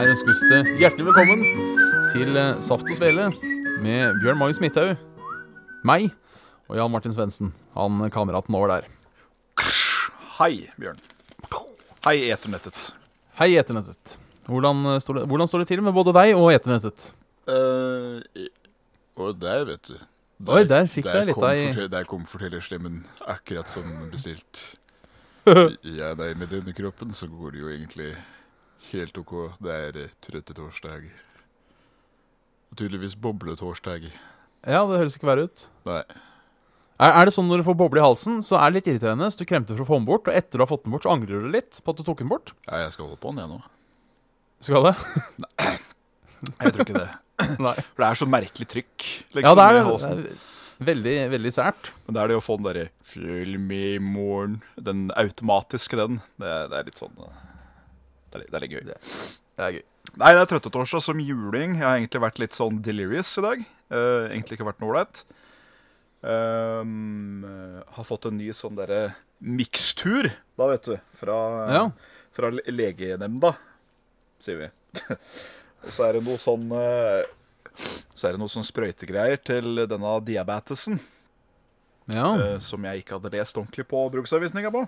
Her ønskes det hjertelig velkommen til eh, Saft og Svele med Bjørn Magnus Midthaug, meg og Jan Martin Svendsen, han kameraten over der. Hei, Bjørn. Hei, Eternettet. Hei, Eternettet. Hvordan eh, står det, hvordan står det til med både deg og Eternettet? Uh, og der, vet du. Oi, der fikk jeg litt kom av i- Der kom fortellerstemmen akkurat som bestilt. Jeg er deg med denne kroppen så går det jo egentlig helt OK. Det er eh, trøtte torsdag. Og tydeligvis bobletorsdag. Ja, det høres ikke verre ut. Nei. Er, er det sånn når du får boble i halsen, så er det litt irriterende, så du kremter for å få den bort, og etter du har fått den bort, så angrer du litt på at du tok den bort? Ja, jeg skal holde på den, jeg nå. Skal det? Jeg tror ikke det. Nei. For det er så merkelig trykk. Liksom, Ja, det er i det. halsen. det. er Veldig, veldig sært. Men det er det å få den derre 'følg med i morgen', den automatiske den, det, det er litt sånn eh, Det er, det er litt gøy. Det er gøy. Nei, det er trøttetorsdag som juling. Jeg har egentlig vært litt sånn delirious i dag. Uh, egentlig ikke vært noe ålreit. Um, har fått en ny sånn derre mikstur, da, vet du. Fra, Ja. fra legenemnda, sier vi. Og så er det noe sånn uh, Så er det noe sånn sprøytegreier til denne diabetesen. Ja. Uh, som jeg ikke hadde lest ordentlig på bruksanvisninga på.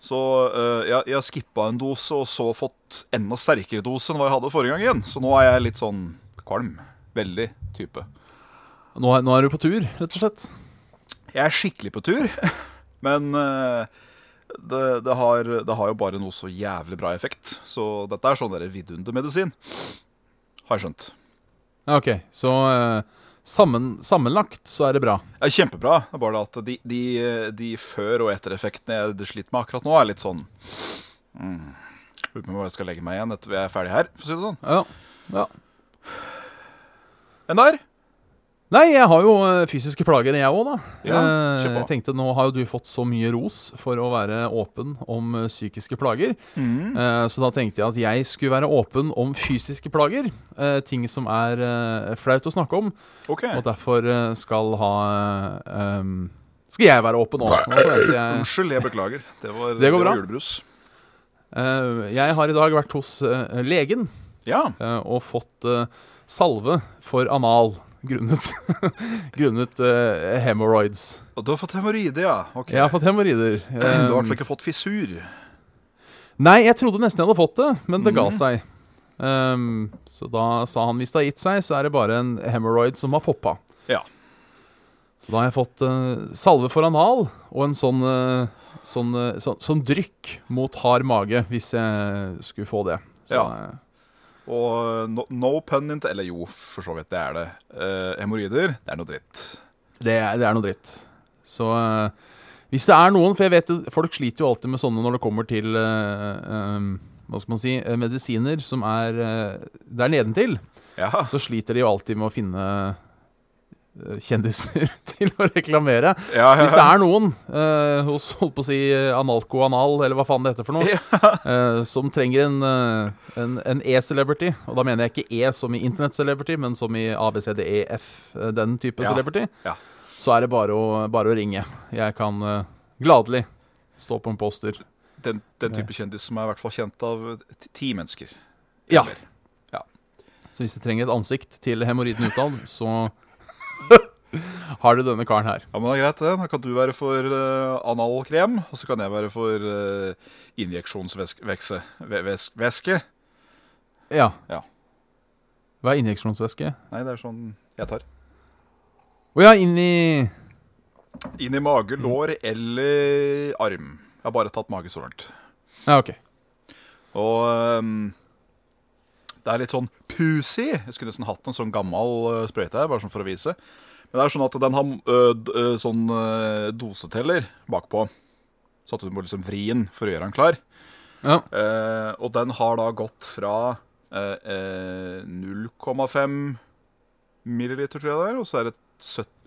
Så uh, jeg, jeg skippa en dose, og så fått enda sterkere dose enn hva jeg hadde forrige gang igjen. Så nå er jeg litt sånn kvalm. Veldig type. Nå, er, nå er du på tur, rett og slett. Jeg er skikkelig på tur, men uh, det, det, har, det har jo bare noe så jævlig bra effekt. Så dette er sånn der vidundermedisin. Har jeg skjønt. Ok, så eh, sammen, sammenlagt så er det bra. Ja, kjempebra. Det er bare det at de, de, de før- og ettereffektene jeg sliter med akkurat nå, er litt sånn mm, Lurer på om jeg skal legge meg igjen etter vi er ferdig her, for å si det sånn. Ja. ja. Enn der? Nei, jeg har jo eh, fysiske plager, jeg òg, da. Ja, Eh, jeg tenkte, Nå har jo du fått så mye ros for å være åpen om eh, psykiske plager. Mm. Så da tenkte jeg at jeg skulle være åpen om fysiske plager. ting som er flaut å snakke om. Okay. Og derfor skal ha um, Skal jeg være åpen òg. Unnskyld, jeg beklager. Det var, Det bra. var julebrus. Jeg har i dag vært hos legen Ja. og fått salve for anal grunnet, grunnet uh, hemorrhoids. Og du har fått hemoroider, ja. Okay. Jeg har fått hemoroider. Du har i hvert fall Eh, ikke fått fissur. nei, jeg trodde nesten jeg hadde fått det, men det ga Mhm. seg. Um, så da sa han hvis det har gitt seg, så er det bare en hemorrhoid som har poppa. Ja. Så da har jeg fått uh, salve for anal og en sånn, uh, sånn, uh, sånn, sånn drykk mot hard mage, hvis jeg skulle få det. Så, Ja. Og no, no pun int... Eller jo, for så vidt, det er det. Uh, Hemoroider, det er noe dritt. Det, er- det er noe dritt. Så uh, hvis det er noen For jeg vet jo, folk sliter jo alltid med sånne når det kommer til uh, um, Hva skal man si medisiner som er der nedentil. Ja. Så sliter de jo alltid med å finne kjendiser til å reklamere. ja, ja. Hvis det er noen eh, hos holdt på å si eh, Analco Anal, eller hva faen det heter for noe, eh, som trenger en, eh, en, en E-celebrity, og da mener jeg ikke E som i internett-celebrity, men som i ABCDEF, eh, den type Ja, celebrity, ja. så er det bare å, bare å ringe. Jeg kan eh, gladelig stå på en poster. Den, den type kjendis som er i hvert fall kjent av ti- ti mennesker. Ja. Ja Så hvis jeg trenger et ansikt til hemoroiden utad, så har du denne karen her. Ja, men det er greit det. Da kan du være for uh, analkrem, og så kan jeg være for uh, injeksjonsvæske. Væske. Ja. Ja. Hva er injeksjonsvæske? Nei, det er sånn jeg tar. Å ja, inn i Inn i mage, lår eller arm. Jeg har bare tatt mage så langt. Ja, OK. Og ehm, det er litt sånn pussy. Jeg skulle nesten hatt en sånn gammel uh, sprøyte her, bare sånn for å vise. Men det er sånn at den har uh, sånn uh, doseteller bakpå. Så at du må liksom vri den for å gjøre den klar. Ja. Og den har da gått fra eh, eh, 0,5 milliliter, tror jeg det er. Og så er det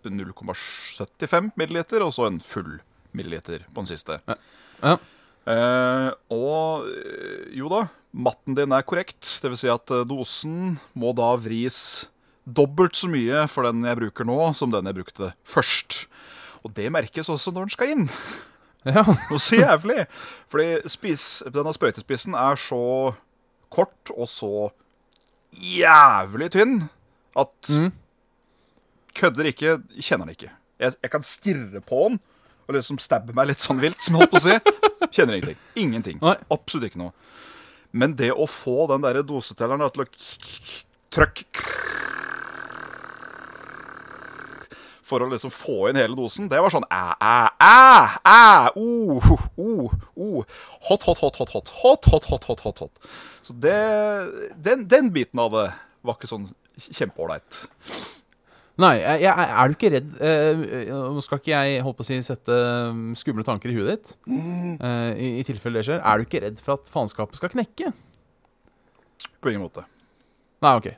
0,75 milliliter, og så en full milliliter på den siste. Ja. Eh, og eh, jo da, matten din er korrekt. Det vil si at eh, dosen må da vris dobbelt så mye for den jeg bruker nå, som den jeg brukte først. Og det merkes også når den skal inn. Ja. Noe så jævlig. Fordi spis, denne sprøytespissen er så kort og så jævlig tynn at Mm. kødder ikke, kjenner den ikke. Jeg, jeg kan stirre på den og liksom stabbe meg litt sånn vilt, som jeg holdt på å si. Kjenner ingenting. Ingenting. Nei. Absolutt ikke noe. Men det å få den der dosetelleren da, til å k- k- For å liksom få inn hele dosen, det var sånn æ, æ, æ, æ, o, o, o. Hot, hot, hot, hot, hot. Hot, hot, hot, hot, hot, hot. Så det, den, den biten av det var ikke sånn kjempeålreit. Nei, jeg, jeg, er du ikke redd eh, Nå skal ikke jeg holdt på å si sette um, skumle tanker i huet ditt, eh, i, i tilfelle det skjer. Er du ikke redd for at faenskapet skal knekke? På ingen måte. Nei, OK.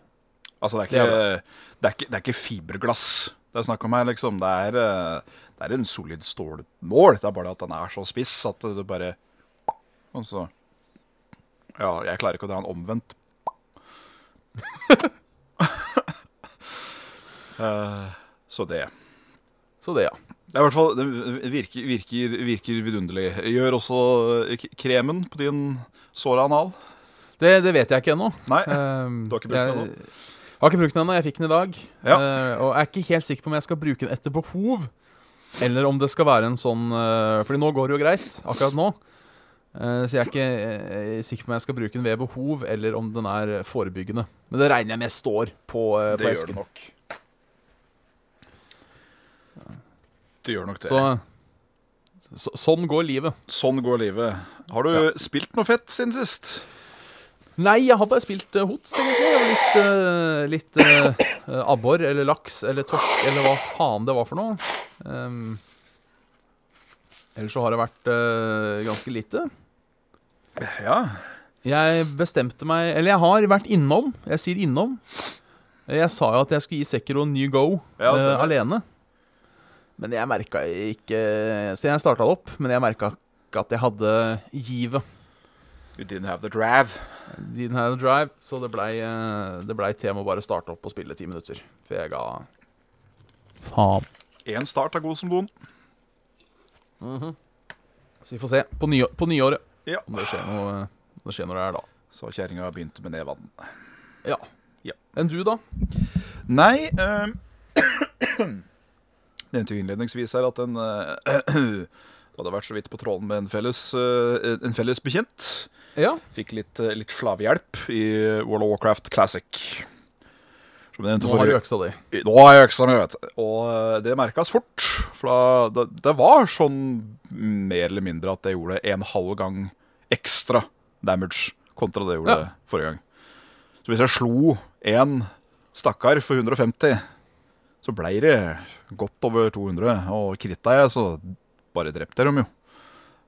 Altså, det er Det ikke, er det er ikke, det er ikke fiberglass det er snakk om her, liksom. Det er, eh, det er en solid stålnål. Det er bare at den er så spiss at du bare Og så Ja, jeg klarer ikke å dra den omvendt. Eh, så det. Så det, ja. Det er i hvert fall, det virker, virker, virker vidunderlig. Gjør også eh, kremen på din såra anal. Det, det vet jeg ikke ennå. Nei, Um, Du har ikke brukt den jeg, Har ikke brukt den ennå. Jeg fikk den i dag. Ja. Eh, og jeg er ikke helt sikker på om jeg skal bruke den etter behov, eller om det skal være en sånn uh, Fordi nå går det jo greit, akkurat nå. Eh, så jeg er ikke eh, sikker på om jeg skal bruke den ved behov, eller om den er forebyggende. Men det regner jeg med står på, på det gjør det nok. Det gjør nok det. Så, så, sånn går livet. Sånn går livet. Har du spilt noe fett siden sist? Nei, jeg har bare spilt uh, hots, egentlig. Litt, uh, litt uh, uh, abbor eller laks eller torsk eller hva faen det var for noe. Um, ellers så har det vært ganske lite. Ja. Jeg bestemte meg Eller jeg har vært innom. Jeg sier innom. Jeg sa jo at jeg skulle gi Sekiro en ny go Ja, alene. Men jeg merka ikke Så jeg starta det opp, men jeg merka ikke at jeg hadde givet. You didn't have the drive. Didn't have the drive, så det blei det til tema å bare starte opp og spille ti minutter. For jeg ga faen. Én start er god som noen. Så vi får se på, ny, på nyåret Ja. om det skjer noe, om det skjer noe der da. Så kjerringa begynte med nedvann. Ja. Ja. Enn du, da? Nei um, Nevnte jo innledningsvis her at en uh, hadde vært så vidt på tråden med en felles, eh, en felles bekjent. Ja. Fikk litt, eh, litt slavehjelp i World of Warcraft Classic. Som Nå har du øksa di. Nå har jeg øksa mi, vet du. Og eh, det merkas fort. For da, det, det var sånn mer eller mindre at jeg gjorde en halv gang ekstra damage kontra det jeg gjorde Ja. forrige gang. Så hvis jeg slo én stakkar for 150, så blei det godt over 200. Og kritta jeg, så bare drepte jeg dem jo.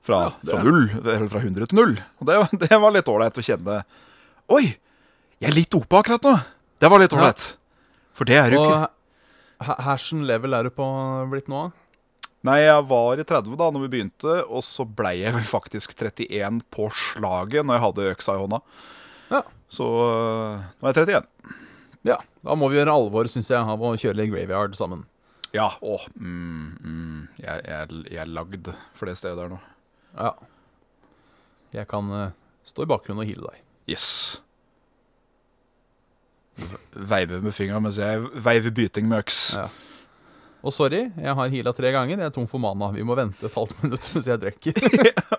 Fra, Ja, fra null, eller fra 100 til null. Og det, det var litt ålreit å kjenne Oi, jeg er litt oppe akkurat nå. Det var litt ålreit. For det er jo ikke Og Hashen level er du på blitt nå? Nei, jeg var i 30 da når vi begynte, og så blei jeg vel faktisk 31 på slaget når jeg hadde øksa i hånda. Ja. Så øh, nå er jeg 31. Ja. Da må vi gjøre alvor, syns jeg, av å kjøre litt graveyard sammen. Ja, å, mm, mm, jeg, jeg, jeg er lagd for det stedet der nå. Ja. Jeg kan uh, stå i bakgrunnen og heale deg. Yes. Veive med fingra mens jeg veiver byting med øks. Ja. Og sorry, jeg har heala tre ganger. Jeg er tom for mana. Vi må vente et halvt minutt mens jeg drikker.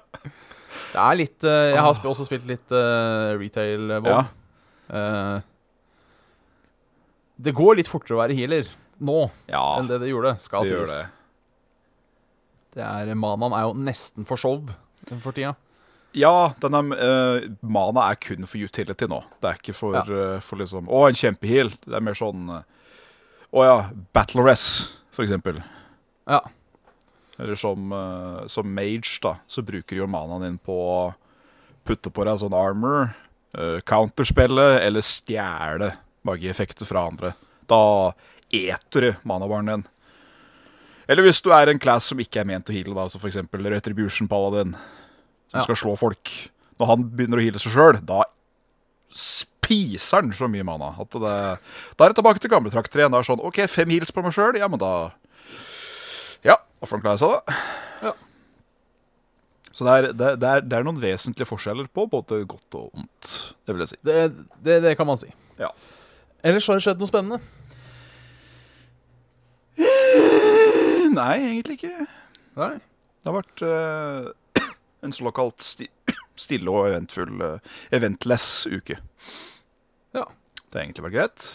det er litt uh, Jeg har også spilt litt uh, retail-vold. Ja. Eh, det går litt fortere å være healer nå Ja, enn det det gjorde, skal det sies. det. Det er, Manaen er jo nesten for show for tida. Ja, denne uh, mana er kun for utility nå. Det er ikke for, Ja. uh, for liksom Å, en kjempeheal. Det er mer sånn uh, Å ja, battle res, for eksempel. Ja. Eller som, uh, som mage, da, så bruker du jo manaen din på å putte på deg sånn armor counterspille eller stjele magieffekter fra andre. Da eter du manabaren din. Eller hvis du er en class som ikke er ment å heale, da, så f.eks. Retribution Paladin, som Ja. skal slå folk. Når han begynner å heale seg sjøl, da spiser han så mye mana at det, da er det tilbake til gamle trakter igjen. Da er det sånn OK, fem heals på meg sjøl, ja, men da Ja, da får han klare seg, da. Ja. Så det er, det, det, er, det er noen vesentlige forskjeller på både godt og ondt, det vil jeg si. Det, det, det kan man si. Ja. Ellers har det skjedd noe spennende. Nei, egentlig ikke. Nei. Det har vært uh, en såkalt sti stille og eventfull, uh, eventless uke. Ja. Det har egentlig vært greit.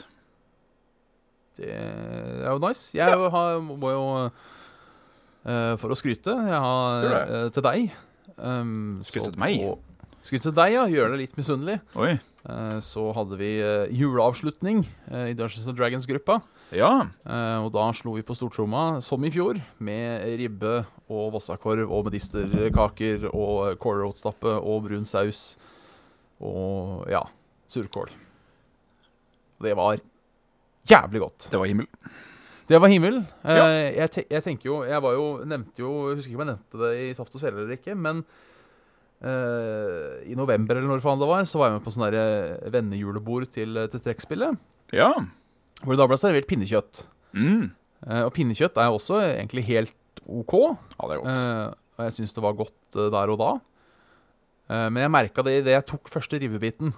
Det er jo nice. Jeg har, må jo uh, For å skryte, jeg har eh, til deg um, Skryte til meg? på- Skryte til deg, ja. Gjøre deg litt misunnelig. Oi. Eh, så hadde vi eh, juleavslutning eh, i Dungeons and Dragons-gruppa. Ja. Og da slo vi på stortromma, som i fjor, med ribbe og vossakorv og medisterkaker og kålrotstappe og brun saus og ja, surkål. Det var jævlig godt. Det var himmel. Det var himmel. Ja. jeg, te jeg tenker jo Jeg var jo nevnte jo husker ikke om jeg nevnte det i Saft og Svele eller ikke, men i november eller når faen det var, så var jeg med på sånn derre vennejulebord til, til trekkspillet. Ja. Hvor det da ble servert pinnekjøtt. Mm. Eh, og pinnekjøtt er også egentlig helt OK. Ja, det er godt. Eh, og jeg syns det var godt eh, der og da. Eh, men jeg merka det idet jeg tok første ribbebiten.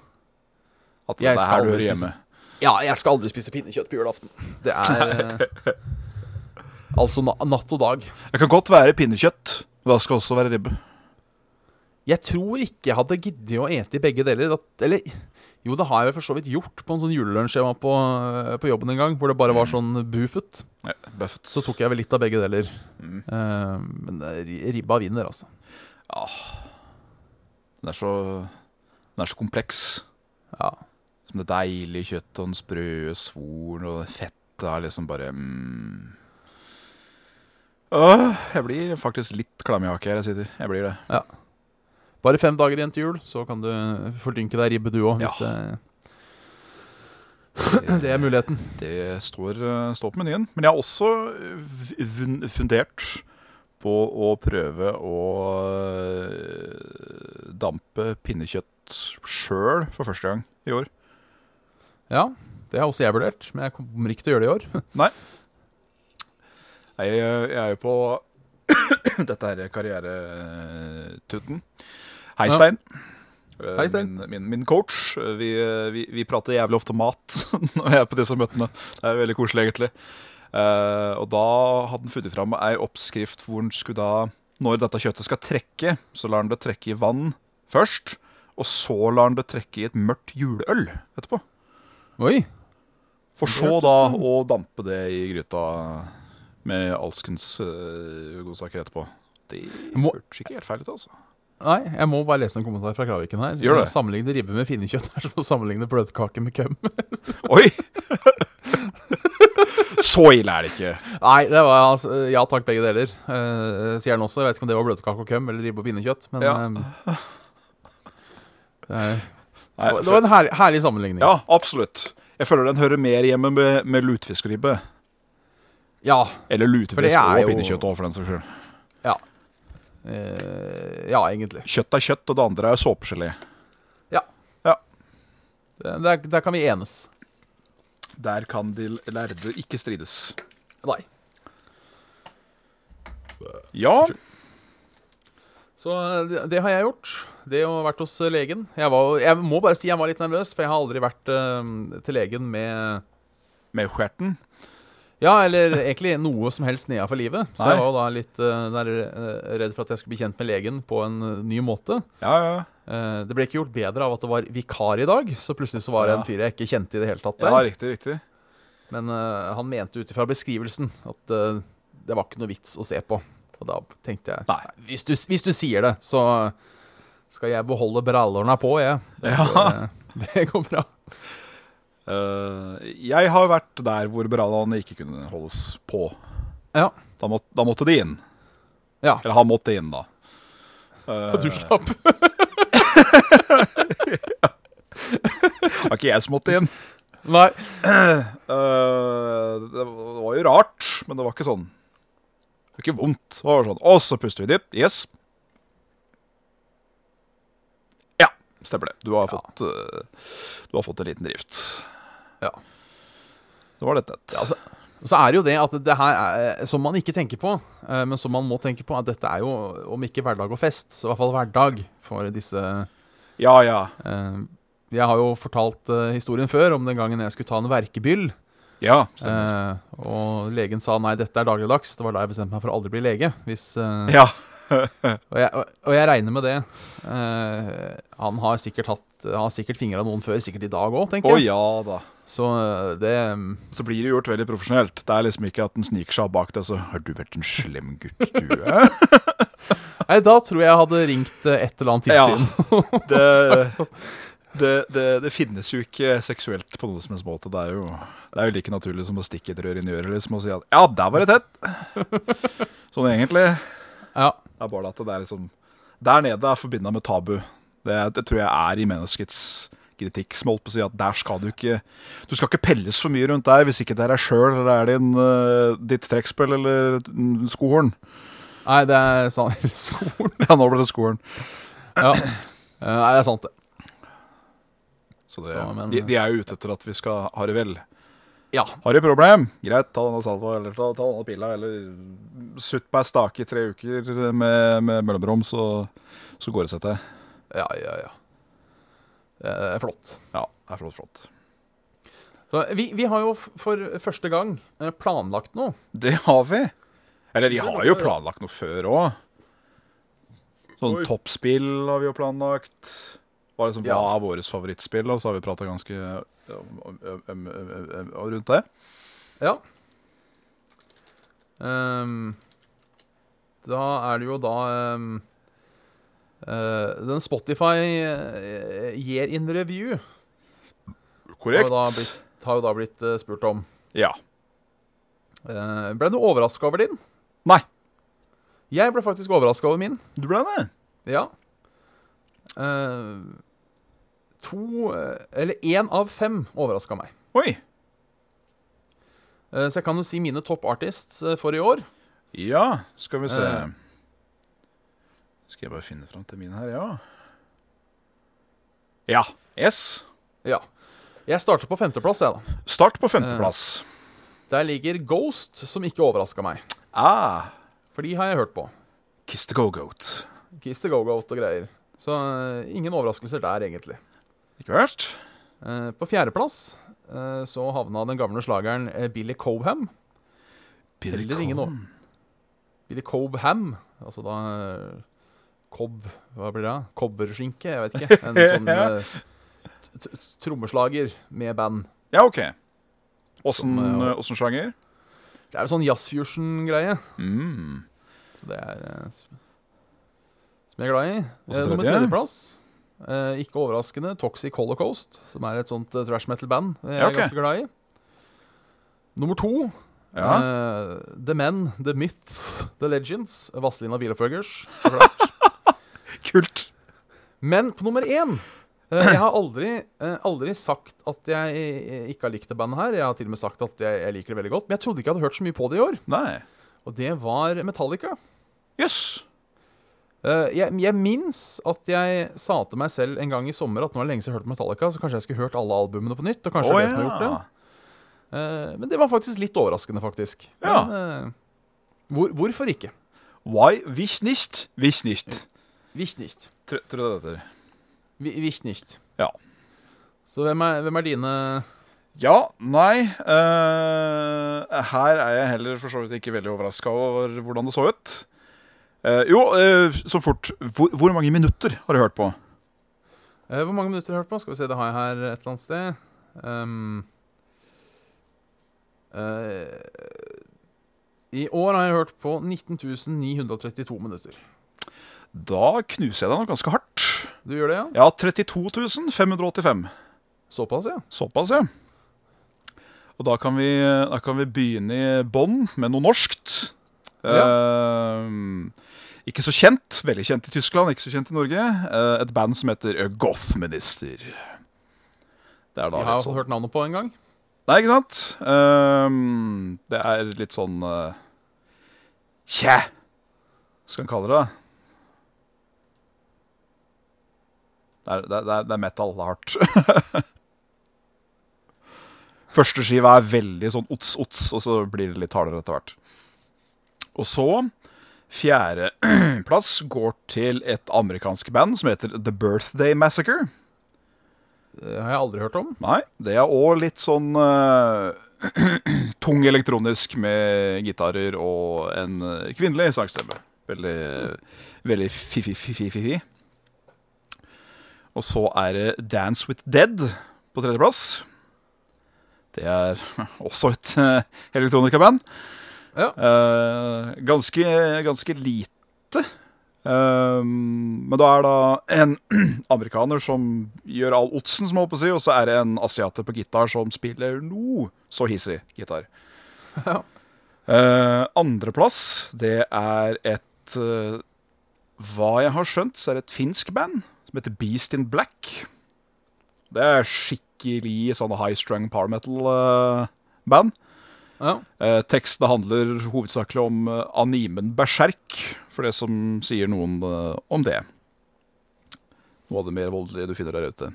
At det er her du hører hjemme. Ja, jeg skal aldri spise pinnekjøtt på julaften. Det er eh, Altså na natt og dag. Det kan godt være pinnekjøtt, men det skal også være ribbe. Jeg tror ikke jeg hadde giddet å ete i begge deler. Eller jo, det har jeg for så vidt gjort på en sånn julelunsj jeg var på, eh, på jobben en gang, hvor det bare var sånn buffet. Ja, Buffet. Så tok jeg vel litt av begge deler. Mm. Uh, men ribba vinner, altså. Den er så Den er så kompleks. Ja. Som det deilige kjøttet og den sprø svoren og fettet er liksom bare mm. Åh, jeg blir faktisk litt klam i haket her jeg sitter. Jeg blir det. Bare fem dager igjen til jul, så kan du fordynke deg ribbe du òg, hvis det Det er muligheten. Det står, eh, står på menyen. Men jeg har også fundert på å prøve å eh, dampe pinnekjøtt sjøl for første gang i år. Ja, det har også jeg vurdert, men jeg kommer ikke til å gjøre det i år. Nei, jeg, jeg er jo på dette her karrieretuten. Hei, Stein. Ja. Hei, Stein. Min, min, min coach. Vi, vi, vi prater jævlig ofte mat når jeg er på disse møtene. Det er veldig koselig, egentlig. Uh, og da hadde han funnet fram ei oppskrift hvor han skulle da Når dette kjøttet skal trekke, så lar han det trekke i vann først. Og så lar han det trekke i et mørkt juleøl etterpå. Oi. For så da sånn- å dampe det i gryta med alskens uh, godsaker etterpå. Det hørtes ikke helt feil ut, altså. Nei, jeg må bare lese en kommentar fra Kraviken her. Gjør det. Sammenligne ribbe med pinnekjøtt er som å sammenligne bløtkake med køm. Oi! så ille er det ikke. Nei, det var altså, ja takk, begge deler. Uh, sier han også. Jeg vet ikke om det var bløtkake og køm eller ribbe og pinnekjøtt, men Ja. um, det, Nei, det var en herlig, herlig sammenligning. ja, absolutt. Jeg føler den hører mer hjemme med, med lutefiskribbe. Ja. Eller lutefisk og pinnekjøtt òg, for den saks skyld. Ja. Eh, egentlig. Kjøtt er kjøtt, og det andre er såpegelé. Ja der, der kan vi enes. Der kan de lærde ikke strides. Nei. Ja, Så eh, det, det har jeg gjort. Det å vært hos eh, legen. Jeg, var, jeg må bare si jeg var litt nervøs, for jeg har aldri vært uh, til legen med med skjerten. Ja, eller egentlig noe som helst nedafor livet. Så Nei. jeg var jo da litt uh, der, eh, redd for at jeg skulle bli kjent med legen på en eh, ny måte. Ja, ja. Uh, det ble ikke gjort bedre av at det var vikar i dag, så plutselig så var det Ja. en fyr jeg ikke kjente i det hele tatt Ja, riktig, riktig. Men uh, han mente ut ifra beskrivelsen at det var ikke noe vits å se på. Og da tenkte jeg Nei. hvis du, hvis du sier det, så skal jeg beholde brallorna på, jeg. Det, Ja. det går bra. Eh, jeg har vært der hvor brannene ikke kunne holdes på. Ja. Da, måtte, da måtte de inn. Ja. Eller han måtte inn, da. Eh, Og du slapp. Var ikke jeg som måtte inn. Nei. Uh, det var jo rart, men det var ikke sånn Det var ikke vondt. Det var sånn, Og så puster vi dypt. Yes. Ja, stemmer det. Du har, Ja. Fått, eh, du har fått en liten drift. Ja. Det var dette. Altså, så er det jo det at det her er, som man ikke tenker på, eh, men som man må tenke på, at dette er jo, om ikke hverdag og fest, så i hvert fall hverdag for disse Ja, ja. eh, Jeg har jo fortalt eh, historien før om den gangen jeg skulle ta en verkebyll. Ja, stemmer. Eh, og legen sa nei, dette er dagligdags. Det var da jeg bestemte meg for å aldri bli lege. Hvis, Ja. og, jeg, og, og jeg regner med det. Uh, han har sikkert hatt Han har sikkert fingra noen før, sikkert i dag òg, Å oh, jeg. ja da. Så eh, det Så blir det gjort veldig profesjonelt. Det er liksom ikke at en sniker seg bak deg så Har du vært en slem gutt, du er? Nei, da tror jeg jeg hadde ringt eh, et eller annet Ja. Det, det, det, det finnes jo ikke seksuelt på noe som helst måte. Det er jo, det er jo like naturlig som å stikke et rør inn i øret liksom, og si at ja, der var det tett. Sånn egentlig. ja. Det er bare at det er liksom Der nede er forbinda med tabu. Det, det tror jeg er i menneskets kritikk. Som holdt på å si at der skal du ikke Du skal ikke pelles for mye rundt der hvis ikke det er deg sjøl eller er din, eh, ditt trekkspill eller skohorn. Nei, det er sant. Skolen. Ja, nå ble det skohorn. Ja. Eh, Nei, det er sant, det. Så det, Så, men- de, de er jo ute etter at vi skal ha det vel. Ja. Har du problem? Greit, ta denne salva eller ta, ta denne pilla, eller sutt på ei stake i tre uker med, med mellomrom, så, så går det seg til. Ja, ja, ja. Det er flott. Ja, det er flott, flott. Så vi, vi har jo for første gang eh, planlagt noe. Det har vi. Eller vi har jo planlagt noe før òg. Sånn toppspill har vi jo planlagt. Hva er, liksom, Ja. hva er våre favorittspill? Og så har vi prata ganske um, rundt det. Ja. Um, da er det jo da um, uh, Den Spotify uh, Year in Review har Korrekt. jo da blitt, har jo da blitt uh, spurt om. Ja. Uh, ble du overraska over din? Nei, Jeg ble faktisk overraska over min. du ble det. Ja. Eh, to eh, Eller én av fem overraska meg. Oi. Eh, så jeg kan jo si mine top artists eh, for i år. Ja, skal vi se. Eh. Skal jeg bare finne fram til mine her, ja. Ja. Yes. Ja. Jeg starter på femteplass, jeg, da. Start på femteplass. Der ligger Ghost, som ikke overraska meg. Ah, For de har jeg hørt på. Kiss the Go-Goat. Kiss the Go-Goat og greier. Så uh, ingen overraskelser der, egentlig. Ikke verst. Eh, på fjerdeplass eh, så havna den gamle slageren eh, Billy Cobham. Eller ingen Cobb. Billy Cobham. Altså da Cobb Hva blir det? Kobberskinke? Jeg vet ikke. En sånn trommeslager med band. Ja, OK. Åssen sjanger? Det er en sånn jazzfusion-greie. Mm. Så det er Som jeg er glad i. Nummer tredje? tredjeplass. Eh, ikke overraskende Toxic Holocaust, som er et sånt eh, trash metal-band jeg Ja, er ganske glad i. Nummer to Ja. eh, The Men, The Myths, The Legends. Vazelina Bilopphøggers, så klart. Kult. Men på nummer én eh, Jeg har aldri, eh, aldri sagt at jeg eh, ikke har likt det bandet her. Jeg har til og med sagt at jeg, jeg liker det veldig godt. Men jeg trodde ikke jeg hadde hørt så mye på det i år. Nei. Og det var Metallica. Jøss. Eh, jeg, jeg minnes at jeg sa til meg selv en gang i sommer at nå er det lenge siden jeg har hørt Metallica, så kanskje jeg skulle hørt alle albumene på nytt. Og kanskje oh, det er det som har gjort det. Uh, men det var faktisk litt overraskende, faktisk. Ja. Men, uh, hvor, hvorfor ikke? Why wish nicht? Wish nicht. Wish nicht. Tror du det heter? Wish nicht. Ja. Så hvem er, hvem er dine Ja, nei uh, Her er jeg heller for så vidt ikke veldig overraska over hvordan det så ut. Eh, jo, uh, så fort. Hvor, hvor mange minutter har du hørt på? Uh, Hvor mange minutter har du hørt på? Skal vi se, det har jeg her et eller annet sted. Um, I år har jeg hørt på 19.932 minutter. Da knuser jeg deg nok ganske hardt. Du gjør det, ja? Ja, 32.585 Såpass, ja? Såpass, ja. Og da kan vi, da kan vi begynne i bånn med noe norskt. Eh, ikke så kjent. Veldig kjent i Tyskland, ikke så kjent i Norge. Eh, et band som heter Gothminister. Det er da Jeg har sånn hørt navnet på en gang. Nei, ikke sant? Um, det er litt sånn uh! Hva skal en kalle det? Det er, det, er, det er- det er metal. Det er hardt. Første skiva er veldig sånn ots-ots, og så blir det litt hardere etter hvert. Og så Fjerdeplass går til et amerikansk band som heter The Birthday Massacre. Det har jeg aldri hørt om. Nei, det er òg litt sånn uh, tung elektronisk med gitarer og en eh, kvinnelig sangstemme. Veldig, veldig fi-fi-fi-fi. Og så er det Dance With Dead på tredjeplass. Det er også et uh, elektronikaband. Ja. Uh, ganske, ganske lite. Uh, men da er det en amerikaner som gjør all otsen, som jeg holdt på å si, og så er det en asiater på gitar som spiller noe så hissig gitar. Ja. Uh, Andreplass, det er et uh, Hva jeg har skjønt, så er det et finsk band som heter Beast in Black. Det er skikkelig sånn high strung power metal-band. Ja. Eh, tekstene handler hovedsakelig om eh, animen Berserk, for det som sier noen eh, om det. Noe av det mer voldelige du finner der ute.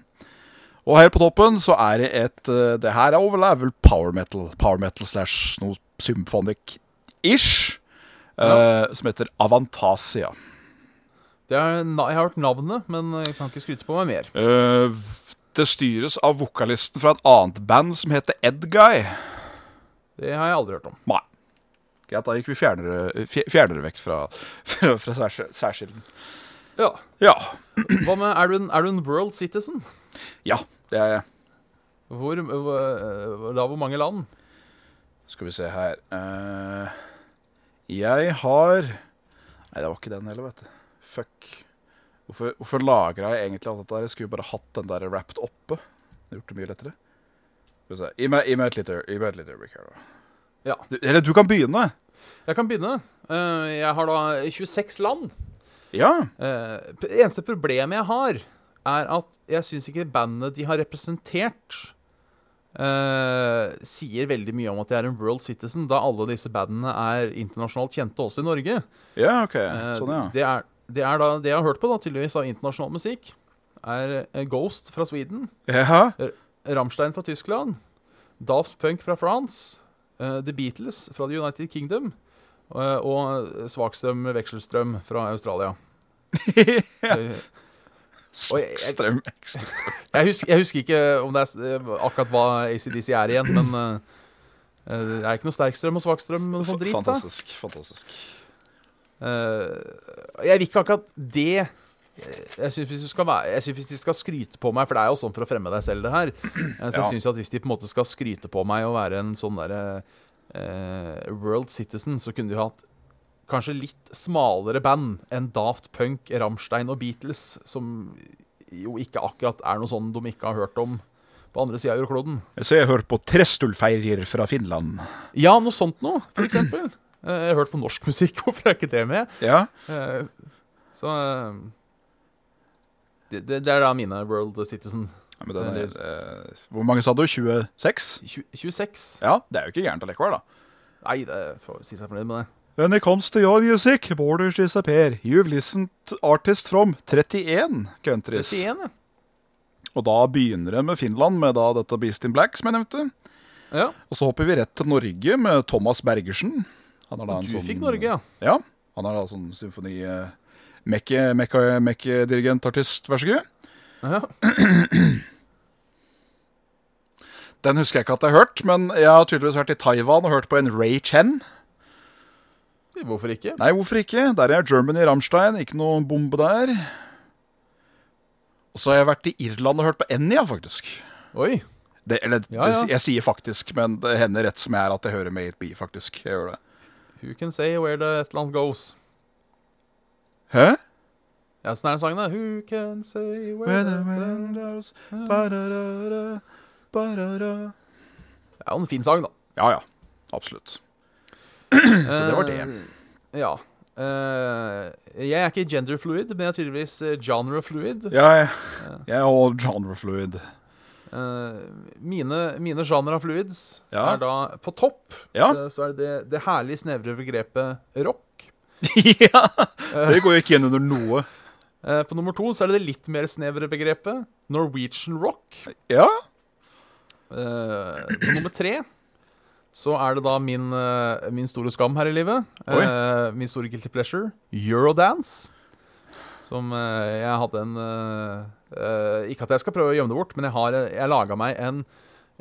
Og her på toppen så er det et eh, Det her er overlevel power metal. Power metal slash noe symphonic-ish. eh, Som heter Avantasia. Det er, jeg har hørt navnet, men jeg kan ikke skryte på meg mer. Eh, det styres av vokalisten fra et annet band som heter Edguy. Det har jeg aldri hørt om. Nei. Greit, da gikk vi fjernere, fje- fjernere vekk fra, fra, fra særsk- særskilden. Ja. Ja. Hva med, er du, en, er du en world citizen? Ja, det er jeg. Hvor, hvor- da hvor mange land? Skal vi se her uh, Jeg har Nei, det var ikke den heller, vet du. Fuck. Hvorfor, hvorfor lagra jeg egentlig alt dette? Jeg skulle bare hatt den der wrapped oppe. Det gjort det mye lettere. Skal vi se. Gi meg, gi meg et lite øyeblikk her, da. Ja. Du, eller du kan begynne. Jeg kan begynne. Eh, jeg har da 26 land. Ja. Eh, eneste problemet jeg har, er at jeg syns ikke bandet de har representert, eh, sier veldig mye om at de er en world citizen, da alle disse bandene er internasjonalt kjente også i Norge. Ja, OK. Sånn, ja. det, er, det er da det jeg har hørt på, da, tydeligvis av internasjonal musikk, er Ghost fra Sweden, Ja. Rammstein fra Tyskland, Daft Punk fra France, eh, The Beatles fra The United Kingdom eh, og Svakstrøm Vekselstrøm fra Australia. ja. Svakstrøm jeg- jeg- husker, jeg husker ikke om det er eh, akkurat hva ACDC er igjen, men eh, eh, det er ikke noe sterkstrøm og svakstrøm sånt drit. da. Fantastisk. Fantastisk. Eh, jeg vil ikke akkurat det jeg synes, hvis du skal være, jeg synes hvis de skal skryte på meg For det er jo sånn for å fremme deg selv, det her. Eh, Så jeg synes at Hvis de på en måte skal skryte på meg og være en sånn derre eh, world citizen, så kunne de hatt kanskje litt smalere band enn Daft Punk, Rammstein og Beatles, som jo ikke akkurat er noe sånn de ikke har hørt om på andre sida av jordkloden. Så jeg hører på Trestulfeirer fra Finland. Ja, noe sånt noe, for eksempel. Eh, Jeg har hørt på norsk musikk, hvorfor er ikke det med? Ja. Eh, Så det, det, det er da mine World Citizen. ja men den er, eh, hvor mange sa du? 26? 20, 26? Ja, det er jo ikke gærent allikevel, da. Nei, det får si seg fornøyd med det. When it comes to your music, borders disappear. You've listened artist from 31 countries. 31, ja. Og da begynner det med Finland, med da dette Beast in Black, som jeg nevnte. ja. Og så hopper vi rett til Norge med Thomas Bergersen. Han er da en Du sånn, fikk Norge, ja. Ja, han er da sånn symfoni... Uh, Mekke-dirigent-artist, vær så god. ja. Den husker jeg ikke at jeg har hørt, men jeg har tydeligvis vært i Taiwan og hørt på en Ray Chen. Hvorfor ikke? Nei, hvorfor ikke? Der er Germany Rammstein, ikke noe bombe der. Og så har jeg vært i Irland og hørt på Enya, faktisk. Oi. Det, eller, Ja, det, ja. jeg sier faktisk, men det hender rett som jeg er at jeg hører med 8B, faktisk. Jeg gjør det. Who can say where the land goes? Hæ? Ja, sånn er den sangen, da. Who can say where the wind goes, ba-da-da-da, ba-da-da. Det er jo en fin sang, da. Ja, ja. Absolutt. Så det var det. Uh, Ja. Uh, jeg er ikke genderfluid, men jeg er tydeligvis eh, genrefluid. Ja, jeg, jeg er òg genre fluid. Eh, mine, mine genre fluids Ja. er da på topp. Ja. så er det det, det herlig snevre begrepet rock. ja! Det går jo ikke igjen under noe. Eh, på nummer to så er det det litt mer snevre begrepet Norwegian rock. Ja. Eh, på nummer tre så er det da min, eh, min store skam her i livet. Oi. Eh, min store guilty pleasure. Eurodance. Som eh, jeg hadde en eh, eh, Ikke at jeg skal prøve å gjemme det bort, men jeg har jeg laga meg en,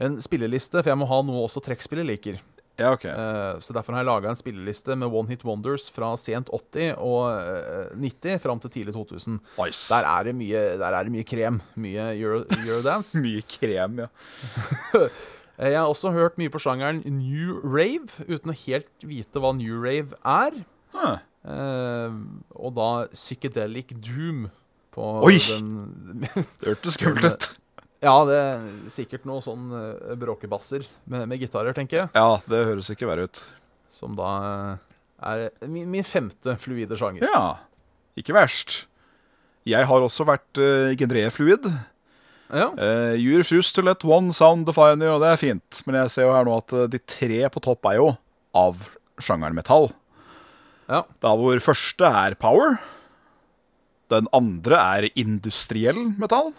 en spilleliste, for jeg må ha noe også trekkspillet liker. Ja, ok. Eh, så derfor har jeg laga en spilleliste med One Hit Wonders fra sent 80 og eh, 90 fram til tidlig 2000. Nice. Der er det mye, der er det mye krem. Mye Euro, Eurodance. Mye krem, ja. Eh, Jeg har også hørt mye på sjangeren new rave, uten å helt vite hva new rave er. Huh. Eh, og da psychedelic doom på Oi! den Det hørtes skummelt ut. Ja, det er sikkert noe sånn eh, bråkebasser med, med gitarer, tenker jeg. Ja, det høres ikke verre ut. Som da eh, er min, min femte fluide sjanger. Ja, ikke verst. Jeg har også vært uh, genrefluid. Ja. Uh, you're refuse to let one sound define you, og det er fint. Men jeg ser jo her nå at eh, de tre på topp er jo av sjangeren metall. ja. Da hvor første er power. Den andre er industriell metall.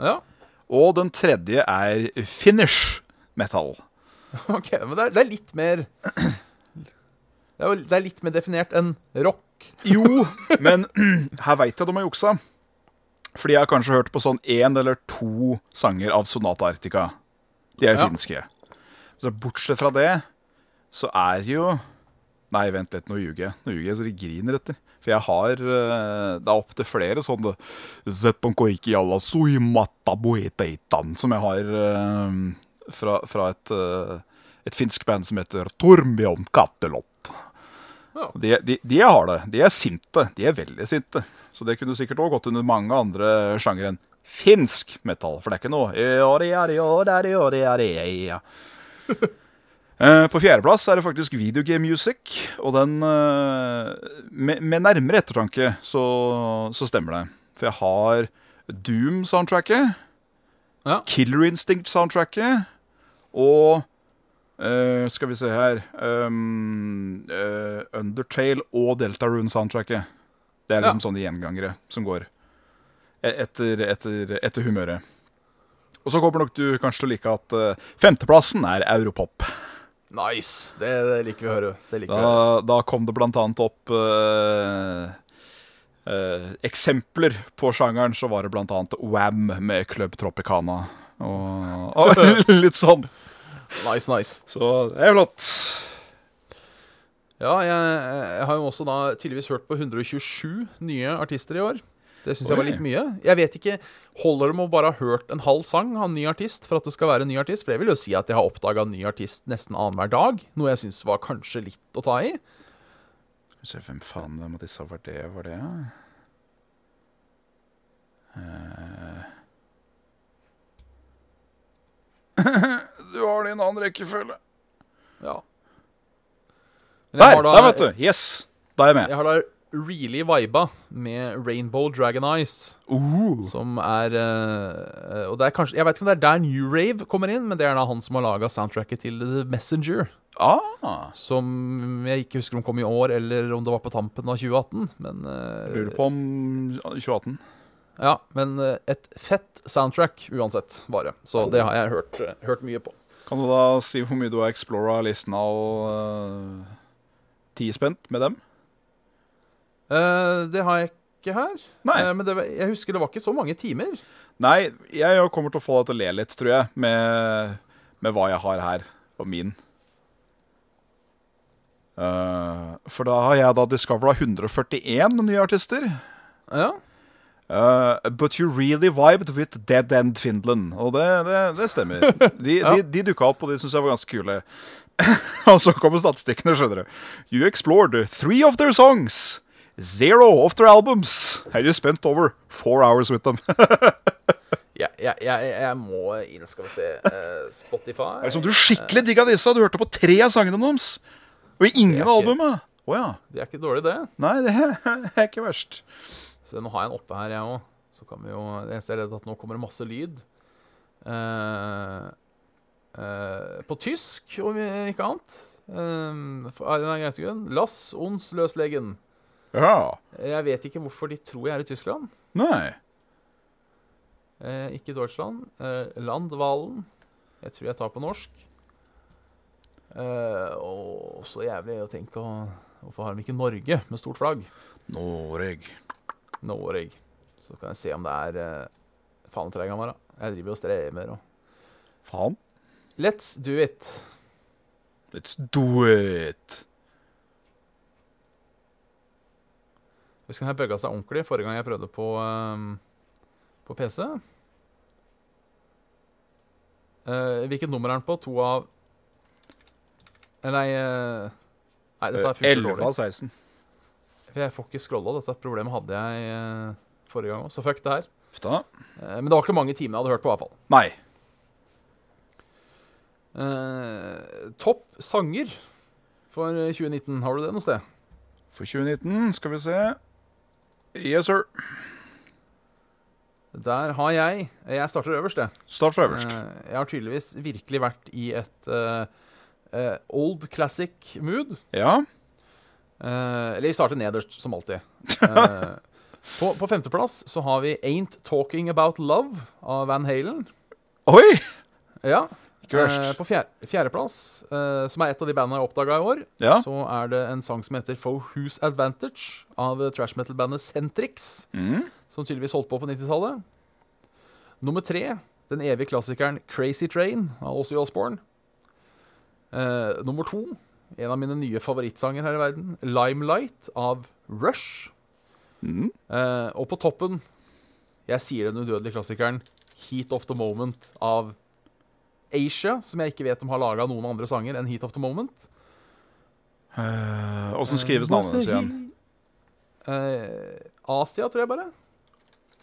ja. Og den tredje er finish metal. OK. Men det er, det er litt mer det er, det er litt mer definert enn rock. Jo, men her veit jeg de har juksa. Fordi jeg har kanskje hørt på sånn én eller to sanger av Sonata Arctica. De er jo Ja. finske. Så bortsett fra det, så er jo Nei, vent litt, nå ljuger jeg. Nå ljuger jeg så de griner etter. For jeg har eh, Det er opptil flere sånne Som jeg har eh, fra, fra et, eh, et finsk band som heter Torbjørn Kattelott. Ja. De, de, de har det. De er sinte. De er veldig sinte. Så det kunne sikkert òg gått under mange andre sjangere enn finsk metal. For det er ikke noe På fjerdeplass er det faktisk videogame music. Og den eh, med, med nærmere ettertanke så, så stemmer det. For jeg har Doom-soundtracket, Ja. Killer Instinct-soundtracket og Uh, Skal vi se her um, uh, Undertale og Deltarune-soundtracket. Det er liksom sånne gjengangere som går e- etter, etter, etter humøret. Og så kommer nok du kanskje til å like at uh, femteplassen er Europop. Nice. Det, det liker vi å høre. Da, da kom det blant annet opp uh, uh, eksempler på sjangeren. Så var det blant annet Wam med Club Tropicana. Og, og litt sånn. Nice, nice. Så det er flott. Ja, jeg, jeg har jo også da tydeligvis hørt på 127 nye artister i år. Det syns jeg var litt mye. Jeg vet ikke, Holder det med å bare ha hørt en halv sang av en ny artist for at det skal være en ny artist? For jeg vil jo si at jeg har oppdaga en ny artist nesten annenhver dag. Noe jeg syns var kanskje litt å ta i. Skal vi se, hvem faen hvem av sa var det? Var det? Eh. Du har det i en annen rekkefølge. Ja. Der, da- der, vet du. Yes. Da er jeg med. Jeg har da really viba med Rainbow Dragon Eyes, Uh. som er uh, Og det er kanskje Jeg vet ikke om det er der New Rave kommer inn, men det er da han som har laga soundtracket til The Messenger. Ah. Som jeg ikke husker om kom i år, eller om det var på tampen av 2018. Men, uh, Lurer på om 2018. ja, men eh, et fett soundtrack uansett, bare. Så det har jeg hørt, hørt mye på. Kan du da si hvor mye du har explora listen av uh, tispent med dem? Eh, det har jeg ikke her. Eh, men det, var- jeg husker det var ikke så mange timer. Nei, jeg kommer til å få deg til å le litt, tror jeg, med, med hva jeg har her og min. Uh, for da har jeg da discovera 141 nye artister. Ja. Uh, but you really vibed with Dead End Finland. Og det, det, det stemmer. De, Ja. de, de dukka opp, og de syntes jeg var ganske kule. og så kommer statistikkene, skjønner du. You explored three of their songs. Zero of their albums. And you spent over four hours with them. Jeg, ja, ja, jeg må inn, skal vi se uh, Spotify. Det er som du skikkelig digga disse. Du hørte på tre av sangene deres. Og i ingen av albumene. Oh, ja. Det er ikke dårlig, det. Nei, det er ikke verst. Så nå har jeg den oppe her, jeg òg. Så kan vi jo jeg er redd at nå kommer det masse lyd. Uh, uh, på tysk, om ikke annet. Geitungen. Lass ons løslegen. Ja. Jeg vet ikke hvorfor de tror jeg er i Tyskland. Nei. Eh, ikke Deutschland. Eh, Landvalen. Jeg tror jeg tar på norsk. Eh, og så jævlig å tenke Hvorfor har de ikke Norge med stort flagg? Noreg. Norge. Så kan jeg se om det er eh, Faen tre ganger da Jeg driver og strever og Faen. Let's do it. Let's do it. Husk den her bugga seg ordentlig forrige gang jeg prøvde på, um, på PC. Uh, hvilket nummer er den på? To av Eh, Nei uh, Nei, dette er funker 11 av 16. For jeg får ikke scrolla. Dette problemet hadde jeg uh, forrige gang òg, så fuck det her. Eh, men det var ikke mange timer jeg hadde hørt på, i hvert fall. Nei. Uh, topp sanger for 2019. Har du det noe sted? For 2019 skal vi se. Yes, sir. Der har jeg Jeg starter øverst, jeg. Start fra øverst. Eh, jeg har tydeligvis virkelig vært i et uh, old classic mood. Ja. Uh, eller vi starter nederst, som alltid. På, på femteplass så har vi Ain't Talking About Love av Van Halen. Oi! Ja. Eh, på fjer fjerdeplass, eh, som er et av de bandene jeg oppdaga i år, Ja. så er det en sang som heter For Whose Advantage av trash metal-bandet Centrix, Mm. som tydeligvis holdt på på 90-tallet. Nummer tre, den evige klassikeren Crazy Train av Ozzy Osborne. Eh, nummer to, en av mine nye favorittsanger her i verden, Limelight av Rush. Mm. Eh, og på toppen, jeg sier den udødelige klassikeren Heat of the Moment av Asia, som jeg ikke vet om har laga noen andre sanger enn Heat of the Moment. Åssen uh, skrives Eh, navnet hennes igjen? Eh, Asia, tror jeg bare.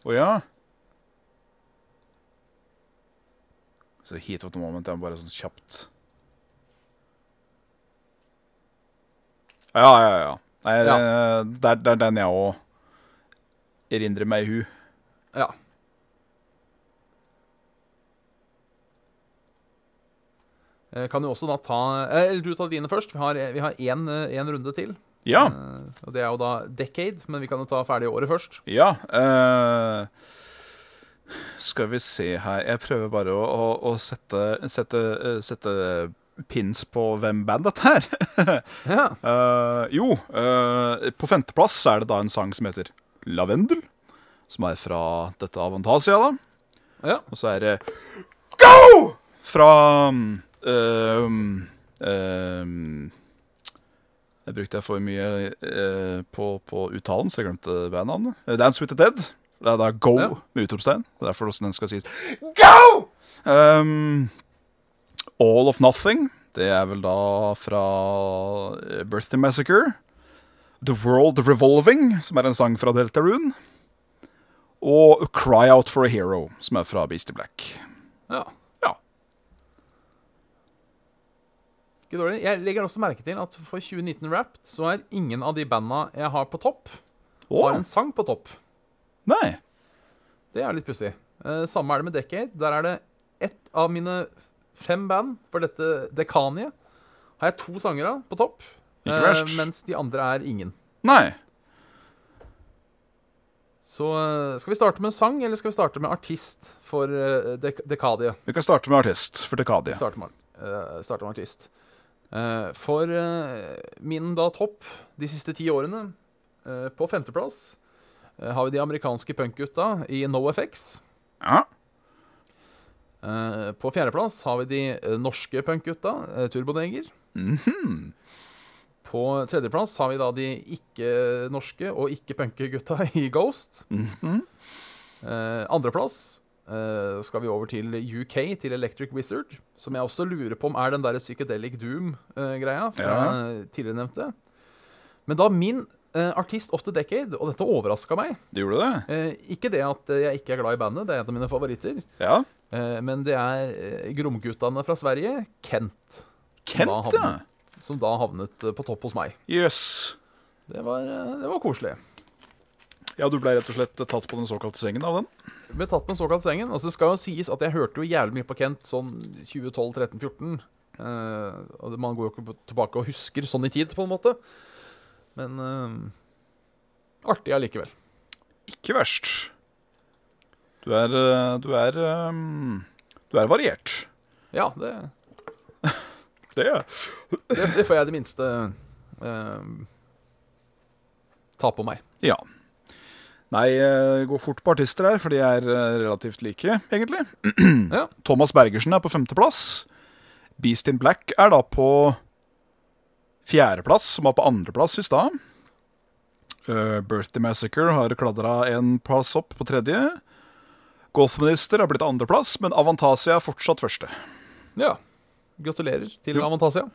Å ja. Så Heat of the Moment er bare sånn kjapt Ja, ja, ja. Nei, Ja. Det, det, er, det er den jeg òg erindrer meg i hu. Ja. Kan jo også da ta eh, Eller du tar dine først. Vi har vi én eh, runde til. Ja. Eh, og Det er jo da Decade, men vi kan jo ta ferdig året først. Ja. Uh, skal vi se her Jeg prøver bare å, å, å sette, sette, eh, sette pins på hvem bandet er. Ja. uh, jo, uh, på femteplass er det da en sang som heter Lavendel. Som er fra dette Avantasia, da. ja. Og så er det Go! Fra um, um, um, Jeg brukte for mye uh, på, på uttalen, så jeg glemte bandnavnet. Uh, Dance with the Dead. Det er da Go Ja. med utropstegn. Det er derfor også den skal sies Go! Um, All of Nothing. Det er vel da fra eh, Birthday Massacre. The World Revolving, som er en sang fra Deltarune. Og Cry Out for a Hero, som er fra Beastie Black. ja. Ja. Ikke dårlig. Jeg legger også merke til at for 2019 Wrapped så er ingen av de banda jeg har på topp, har en sang på topp. Nei. Det er litt pussig. Eh, samme er det med Decade. Der er det ett av mine fem band for dette dekaniet. Har jeg to sanger av på topp, eh, mens de andre er ingen. Nei. Så eh, skal vi starte med sang, eller skal vi starte med artist for dek Dekadie? Vi kan starte med artist for Vi Dekadie. starter med, uh, starte med artist. Eh, for eh, min da topp de siste ti årene, eh, på femteplass, har vi de amerikanske punkgutta i NoFX. Ja. På fjerdeplass har vi de norske punkgutta, Turboneger. -hmm. På tredjeplass har vi da de ikke-norske og ikke-punke-gutta i Ghost. Mhm. Eh, andreplass eh, skal vi over til UK, til Electric Wizard. Som jeg også lurer på om er den der Psychedelic Doom-greia fra Ja. tidligere nevnte. Men da min uh, artist of the decade, og dette overraska meg Det gjorde det? Uh, Ikke det at eh, jeg ikke er glad i bandet, det er en av mine favoritter. Ja. Eh, men det er eh, Gromguttene fra Sverige, Kent, Kent, Da ja. som da havnet eh, på topp hos meg. Jøss. Det var, eh, det var koselig. Ja, du ble rett og slett tatt på den såkalte sengen av den? Ble tatt på den såkalte sengen. Altså, det skal jo sies at jeg hørte jo jævlig mye på Kent sånn 2012, 13, 14. Uh, og man går jo ikke tilbake og husker sånn i tid, på en måte. Men uh, artig allikevel. Ikke verst. Du er eh, Du er um, Du er variert. Ja, det, Det det, det får jeg det minste uh, ta på meg. Ja. Nei, eh, går fort på artister her, for de er eh, relativt like, egentlig. Ja. Thomas Bergersen er på femteplass. Beast in Black er da på fjerdeplass, som var på andreplass i stad. Uh, Birthday Massacre har kladra en plass opp på tredje. Gothminister har blitt andreplass, men Avantasia er fortsatt første. ja. Gratulerer til Jo. Avantasia.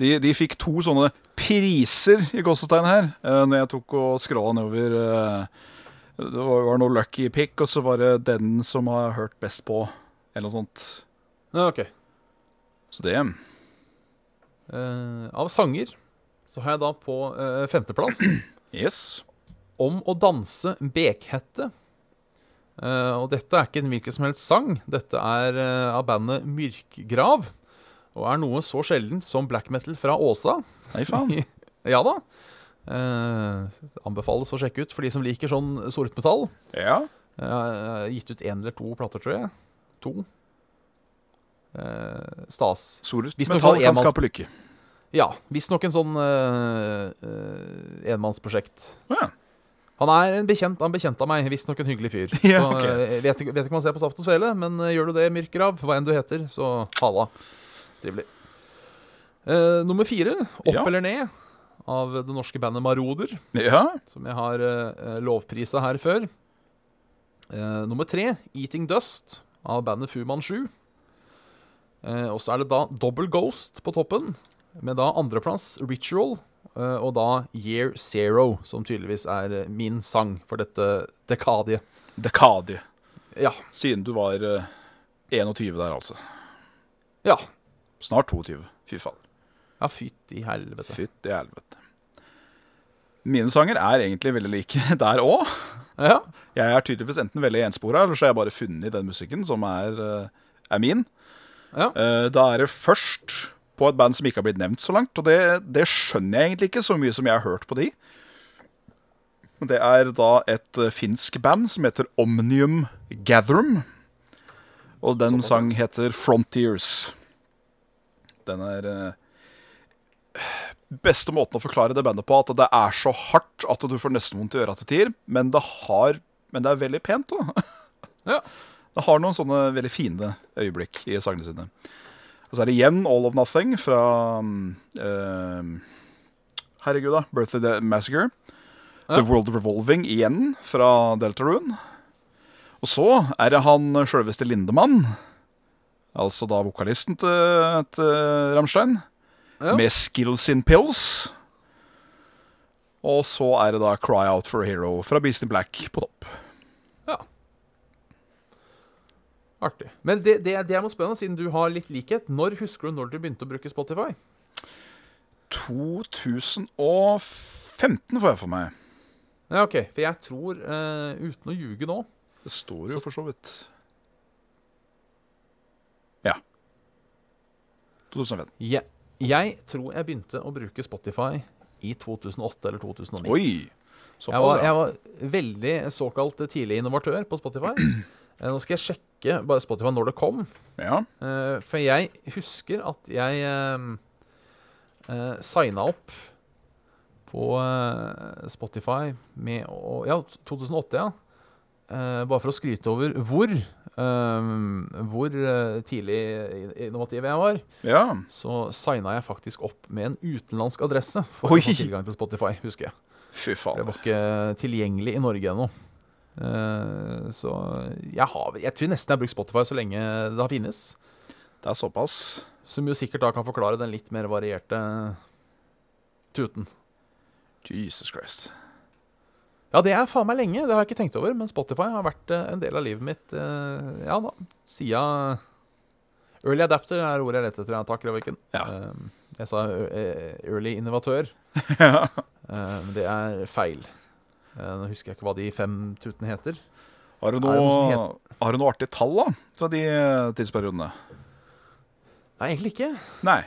De, de fikk to sånne priser i gåsetegn her, uh, når jeg tok og skråla nedover. eh, det var, var noe lucky pick, og så var det den som har hørt best på, eller noe sånt. Ja, ok. Så det uh, av sanger så har jeg da på uh, femteplass Yes. Om å danse bekhette. Uh, og dette er ikke en hvilken som helst sang. Dette er av bandet Myrkgrav. Og er noe så sjeldent som black metal fra Åsa. Nei, faen. ja da. Eh, anbefales å sjekke ut for de som liker sånn sortmetall. Ja. Har gitt ut én eller to plater, tror jeg. To. Eh, stas. Soret metall kan skape lykke. Ja, visstnok en sånn uh, uh, enmannsprosjekt. Ja. Han er en bekjent, han bekjent av meg, visstnok en hyggelig fyr. Ja, så, ok. eh, vet, ikke- vet ikke om han ser på Saft og Svele, men eh, gjør du det, Myrkrav, hva enn du heter, så halla. Trivelig. Eh, nummer fire, Opp Ja. eller ned, av det norske bandet Maroder, ja. som jeg har uh, lovprisa her før. Uh, nummer tre, Eating Dust, av bandet Fuman 7. Uh, og så er det da Double Ghost på toppen, med da andreplass Ritual, Uh, og da Year Zero, som tydeligvis er eh, min sang for dette dekadiet. Dekadiet. Ja. Siden du var eh, 21 der, altså. Ja. Snart 22. Fy faen. Ja, fytti helvete. Fytti helvete. Mine sanger er egentlig veldig like der òg. Ja. Jeg er tydeligvis enten veldig enspora, eller så har jeg bare funnet den musikken som er, eh, er min. Ja. Eh, Da er det først på et band som ikke har blitt nevnt så langt, og det, det skjønner jeg egentlig ikke så mye som jeg har hørt på de. Det er da et eh, finsk band som heter Omnium Gatherum. Og den sang heter Frontiers. Den er Beste måten å forklare det bandet på, at det er så hardt at du får nesten vondt i øra til tider, men det, har, men det er veldig pent da. Ja. Det har noen sånne veldig fine øyeblikk i sangene sine. Og så er det igjen All of Nothing fra eh, Herregud, da. Birthday Massacre. Ja. The World Revolving igjen fra Deltarune. Og så er det han sjølveste Lindemann. Altså da vokalisten til, til Rammstein. Ja. Med Skills in Pills. Og så er det da Cry Out for a Hero fra Beast in Black på topp. ja. Artig. Men det, det, det jeg må spørre spennende, siden du har litt likhet. Når husker du når du begynte å bruke Spotify? 2015 får jeg for meg. Ja, ok. For jeg tror, uh, uten å ljuge nå Det står jo for så vidt. Ja. 2015. jeg, jeg tror jeg begynte å bruke Spotify i 2008 eller 2009. Oi! Jeg var, jeg var veldig såkalt tidlig innovatør på Spotify. Eh, Nå skal jeg sjekke bare Spotify når det kom. ja. Eh, For jeg husker at jeg uh, signa opp på eh, Spotify med å Ja, 2008, ja. Eh, bare for å skryte over hvor eh, Hvor eh, tidlig innovativ jeg var, Ja. så signa jeg faktisk opp med en utenlandsk adresse for Oi. å få tilgang til Spotify, husker jeg. Fy faen. Det var ikke tilgjengelig i Norge ennå. Så jeg, har, jeg tror nesten jeg har brukt Spotify så lenge det har finnes. Det er såpass. Som jo sikkert da kan forklare den litt mer varierte tuten. Jesus Christ. Ja, det er faen meg lenge, det har jeg ikke tenkt over. Men Spotify har vært eh, en del av livet mitt eh, ja da, siden Early adapter er ordet jeg lette etter. Takk, Reviken. Ja. Eh, jeg sa early innovatør, ja. men det er feil. Nå husker jeg ikke hva de fem tutene heter. Har du noe har du noe artig tall da, fra de tidsperiodene? Nei, egentlig ikke. Nei.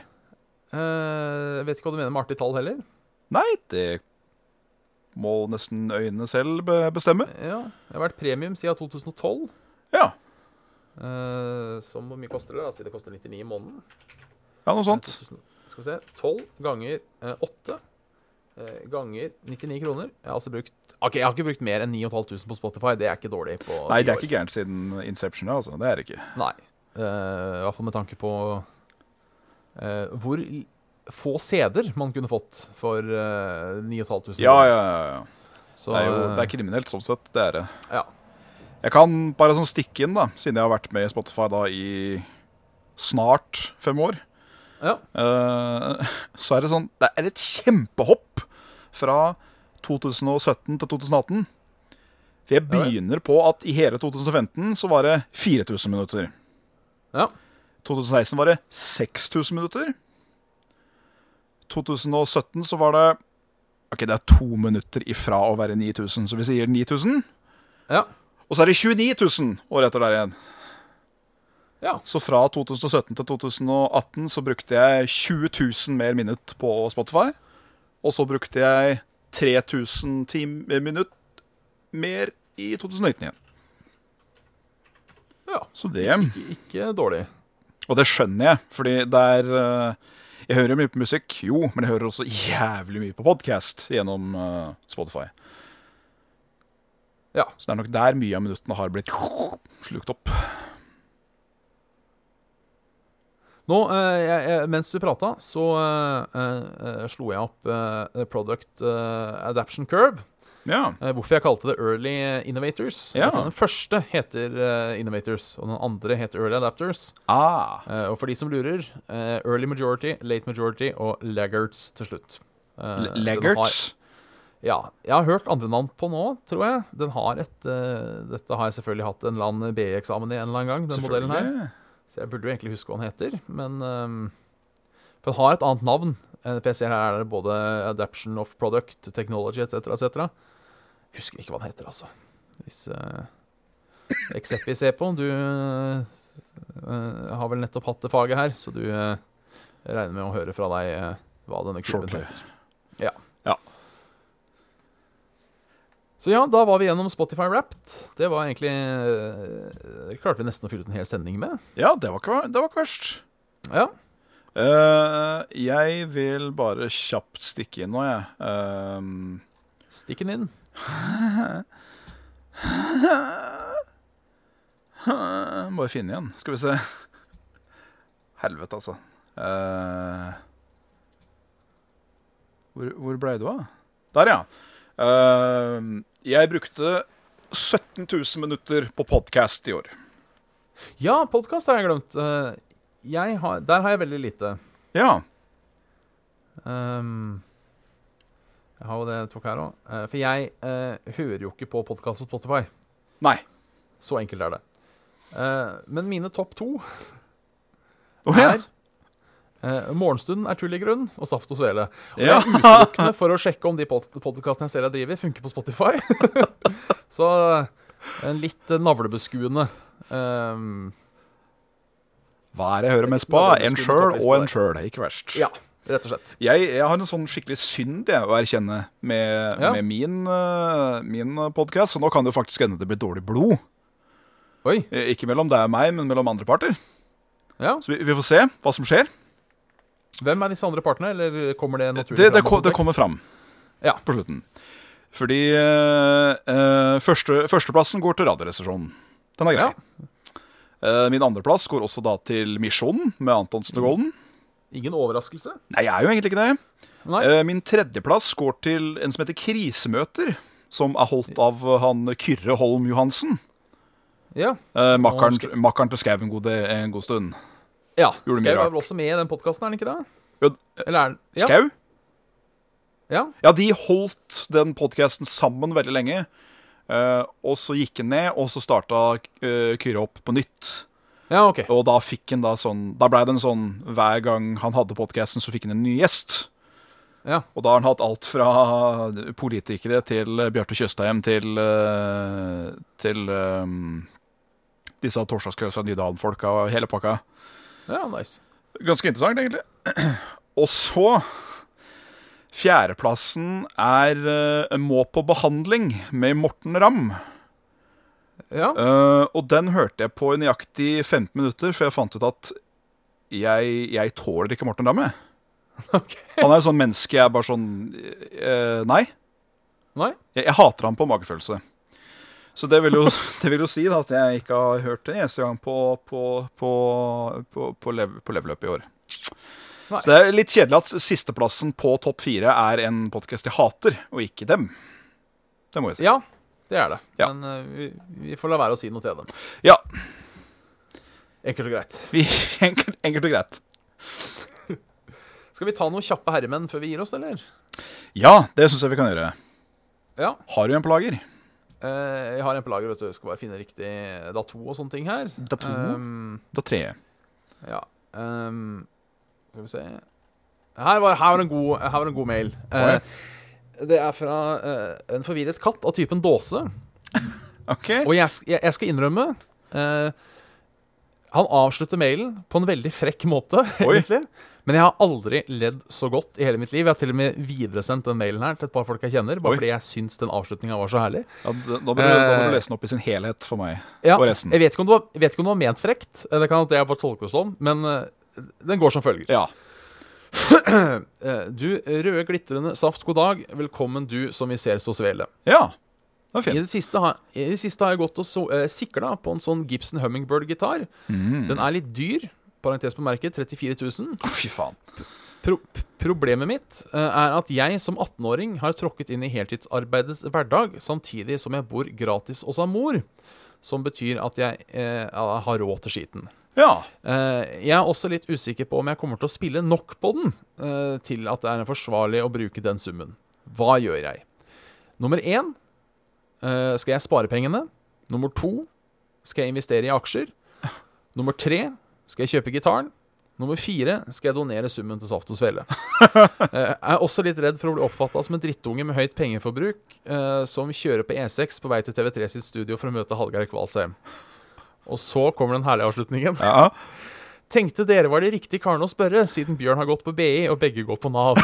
Jeg vet ikke hva du mener med artig tall heller. Nei, det må nesten øynene selv bestemme. Ja, Det har vært premium siden 2012. Ja, Uh, som hvor mye koster det? da? Det koster 99 i måneden. ja noe sånt. 2000 Skal vi se 12 ganger uh, 8 eh, ganger 99 kroner. Jeg har altså brukt Ok, jeg har ikke brukt mer enn 9500 på Spotify. Det er ikke dårlig på Nei, det er ikke gærent siden Inception, altså. Det er det ikke. Nei. Uh, I hvert fall med tanke på uh, hvor få CD-er man kunne fått for uh, 9500. Ja, ja, ja. ja. Så, Det er jo det er eh, kriminelt sånn sett, det er det. ja. Jeg kan bare sånn stikke inn, da, siden jeg har vært med i Spotify da i snart fem år. ja. Uh, så er det sånn Det er et kjempehopp fra 2017 til 2018. For jeg begynner på at i hele 2015 så var det 4000 minutter. Ja. 2016 var det 6000 minutter. 2017 så var det Ok, det er to minutter ifra å være 9000, så vi sier 9000. ja. Og så er det 29 000 år etter der igjen. Ja. Så fra 2017 til 2018 så brukte jeg 20 000 mer minutt på Spotify. Og så brukte jeg 3000 tim minutt mer i 2019 igjen. ja. Så det Ikke, ikke dårlig. Og det skjønner jeg, fordi det er eh, Jeg hører mye på musikk, jo, men jeg hører også jævlig mye på podkast gjennom uh, Spotify. Ja. Så det er nok der mye av minuttene har blitt slukt opp. Nå, eh, jeg, mens du prata, så eh, eh, slo jeg opp eh, Product eh, Adaption Curve. Ja. Eh, hvorfor jeg kalte det Early Innovators. Ja. Den første heter eh, Innovators, og den andre heter Early Adapters. Ah. Eh, og for de som lurer, Early Majority, Late Majority og Laggards til slutt. Laggards? Ja. Jeg har hørt andre navn på nå, tror jeg. Den har et Dette har jeg selvfølgelig hatt en eller annen BI-eksamen i en eller annen gang, den modellen her. Så jeg burde jo egentlig huske hva den heter, men ehm, For den har et annet navn. For jeg ser her er det både Adaption of Product, Technology etc. etc. Husker ikke hva den heter, altså. Hvis uh, Ekseppi ser på Du eh, eh, har vel nettopp hatt det faget her, så du uh, regner med å høre fra deg uh, hva denne klubben heter. Ja. Ja. Så ja, da var vi gjennom Spotify Wrapped. Det var egentlig eh, Det klarte vi nesten å fylle ut en hel sending med. Ja, det var ikke, det var ikke verst. Ja. Uh, jeg vil bare kjapt stikke inn nå, jeg. Uh, Stikk den inn. Må jeg finne igjen. Skal vi se. Helvete, altså. Uh, hvor hvor blei du av? Der, ja. Uh, jeg brukte 17 000 minutter på podkast i år. Ja, podkast har jeg glemt. Uh, Jeg har, der har jeg veldig lite. Ja. Ehm, jeg har jo det tok her òg. for jeg eh, hører jo ikke på podkast på Spotify. Nei. Så enkelt er det. Eh, men mine topp to oh, ja. er eh, Morgenstunden er tull i grunn og Saft og Svele. Og Ja. jeg er utelukkende for å sjekke om de pod podkastene jeg ser jeg driver, funker på Spotify. Så en litt eh, navlebeskuende ehm, Hva er det jeg hører mest på? En sjøl og en sjøl. Ikke verst. Ja, rett og slett. Jeg, jeg har en sånn skikkelig synd jeg, å erkjenne med, Ja. med min, uh, min podkast. Så nå kan det jo faktisk hende det blir dårlig blod. Oi. Eh, Ikke mellom deg og meg, men mellom andre parter. Ja. Så vi, vi får se hva som skjer. Hvem er disse andre partene, eller kommer det naturlig? Det, det, ko- det kommer fram Ja. på slutten. Fordi eh, eh, første, førsteplassen går til Radioresepsjonen. Den er grei. Ja. Eh, min andreplass går også da til Misjonen med Antonsen og Golden. Ingen overraskelse? Nei, jeg er jo egentlig ikke det. Eh, min tredjeplass går til en som heter Krisemøter. Som er holdt av han Kyrre Holm Johansen. Ja. Eh, makkeren, makkeren til Skau en, god- en god stund. ja. Skau er vel også med i den podkasten, er han ikke det? Jo, Eller er ja. Skau? Ja. Ja, de holdt den podkasten sammen veldig lenge. Eh, og så gikk han ned, og så starta eh, Kyrre opp på nytt. Ja, OK. Og da fikk han da sånn Da blei det en sånn Hver gang han hadde podkasten, så fikk han en ny gjest. Ja. Og da har han hatt alt fra politikere til Bjarte Tjøstheim til, eh, til um, disse torsdagskvelds fra Nydalen-folka og hele pakka. ja, nice. Ganske interessant, egentlig. Og så Fjerdeplassen er eh, Må på behandling med Morten Ramm. Ja, Uh, og den hørte jeg på i nøyaktig 15 minutter, før jeg fant ut at jeg, jeg tåler ikke Morten Ramm. Okay. Han er et sånn menneske jeg er bare sånn uh, Nei. Nei? Jeg, jeg hater ham på magefølelse. Så det vil, jo, det vil jo si da, at jeg ikke har hørt det en eneste gang på, på, på, på, på, lev, på level i år. Nei. Så det er litt kjedelig at sisteplassen på topp fire er en podkast jeg hater, og ikke dem. Det må jeg si. Ja, det er det. Ja. Men uh, vi, vi får la være å si noe til dem. Ja, Enkelt og greit. vi, enkelt, enkelt og greit. Skal vi ta noen kjappe herremenn før vi gir oss, eller? Ja, det syns jeg vi kan gjøre. Ja. Har du en på lager? Uh, jeg har en på lager, vet du. Jeg skal bare finne riktig dato og sånne ting her. Dato? Um, Da tre. ja. Um, skal vi se Her var, her var, en, god, her var en god mail. Eh, det er fra uh, en forvirret katt av typen dåse. OK. Og jeg, jeg, jeg skal innrømme uh, Han avslutter mailen på en veldig frekk måte, egentlig. Men jeg har aldri ledd så godt i hele mitt liv. Jeg har til og med videresendt den mailen her til et par folk jeg kjenner, bare Oi. fordi jeg syns den avslutninga var så herlig. Ja, da, må du, Eh. lese den opp i sin helhet for meg. Ja, Og resten. Jeg vet ikke om det var, vet ikke om det var ment frekt. Det kan at jeg bare tolker det sånn, men den går som følger. Ja. Eh, Du røde glitrende saft, god dag. Velkommen du som vi ser så svele. ja. Det var I fint. det siste har, i det siste har jeg gått og so, eh, sikla på en sånn Gibson Hummingbird-gitar. Mm. Den er litt dyr. Parentes på merket 34 000. Fy faen. Pro problemet mitt eh, er at jeg som 18-åring har tråkket inn i heltidsarbeidets hverdag, samtidig som jeg bor gratis hos mor. Som betyr at jeg eh, har råd til skiten. Ja. Eh, jeg er også litt usikker på om jeg kommer til å spille nok på den eh, til at det er forsvarlig å bruke den summen. Hva gjør jeg? Nummer én eh, skal jeg spare pengene. Nummer to skal jeg investere i aksjer. Nummer tre skal jeg kjøpe gitaren. Nummer fire skal jeg donere summen til Saft og Svele. Jeg er også litt redd for å bli oppfatta som en drittunge med høyt pengeforbruk som kjører på E6 på vei til TV3 sitt studio for å møte Hallgeir Kvalsheim. Og så kommer den herlige avslutningen. ja. Tenkte dere var de riktige karene å spørre, siden Bjørn har gått på BI og begge går på Nav.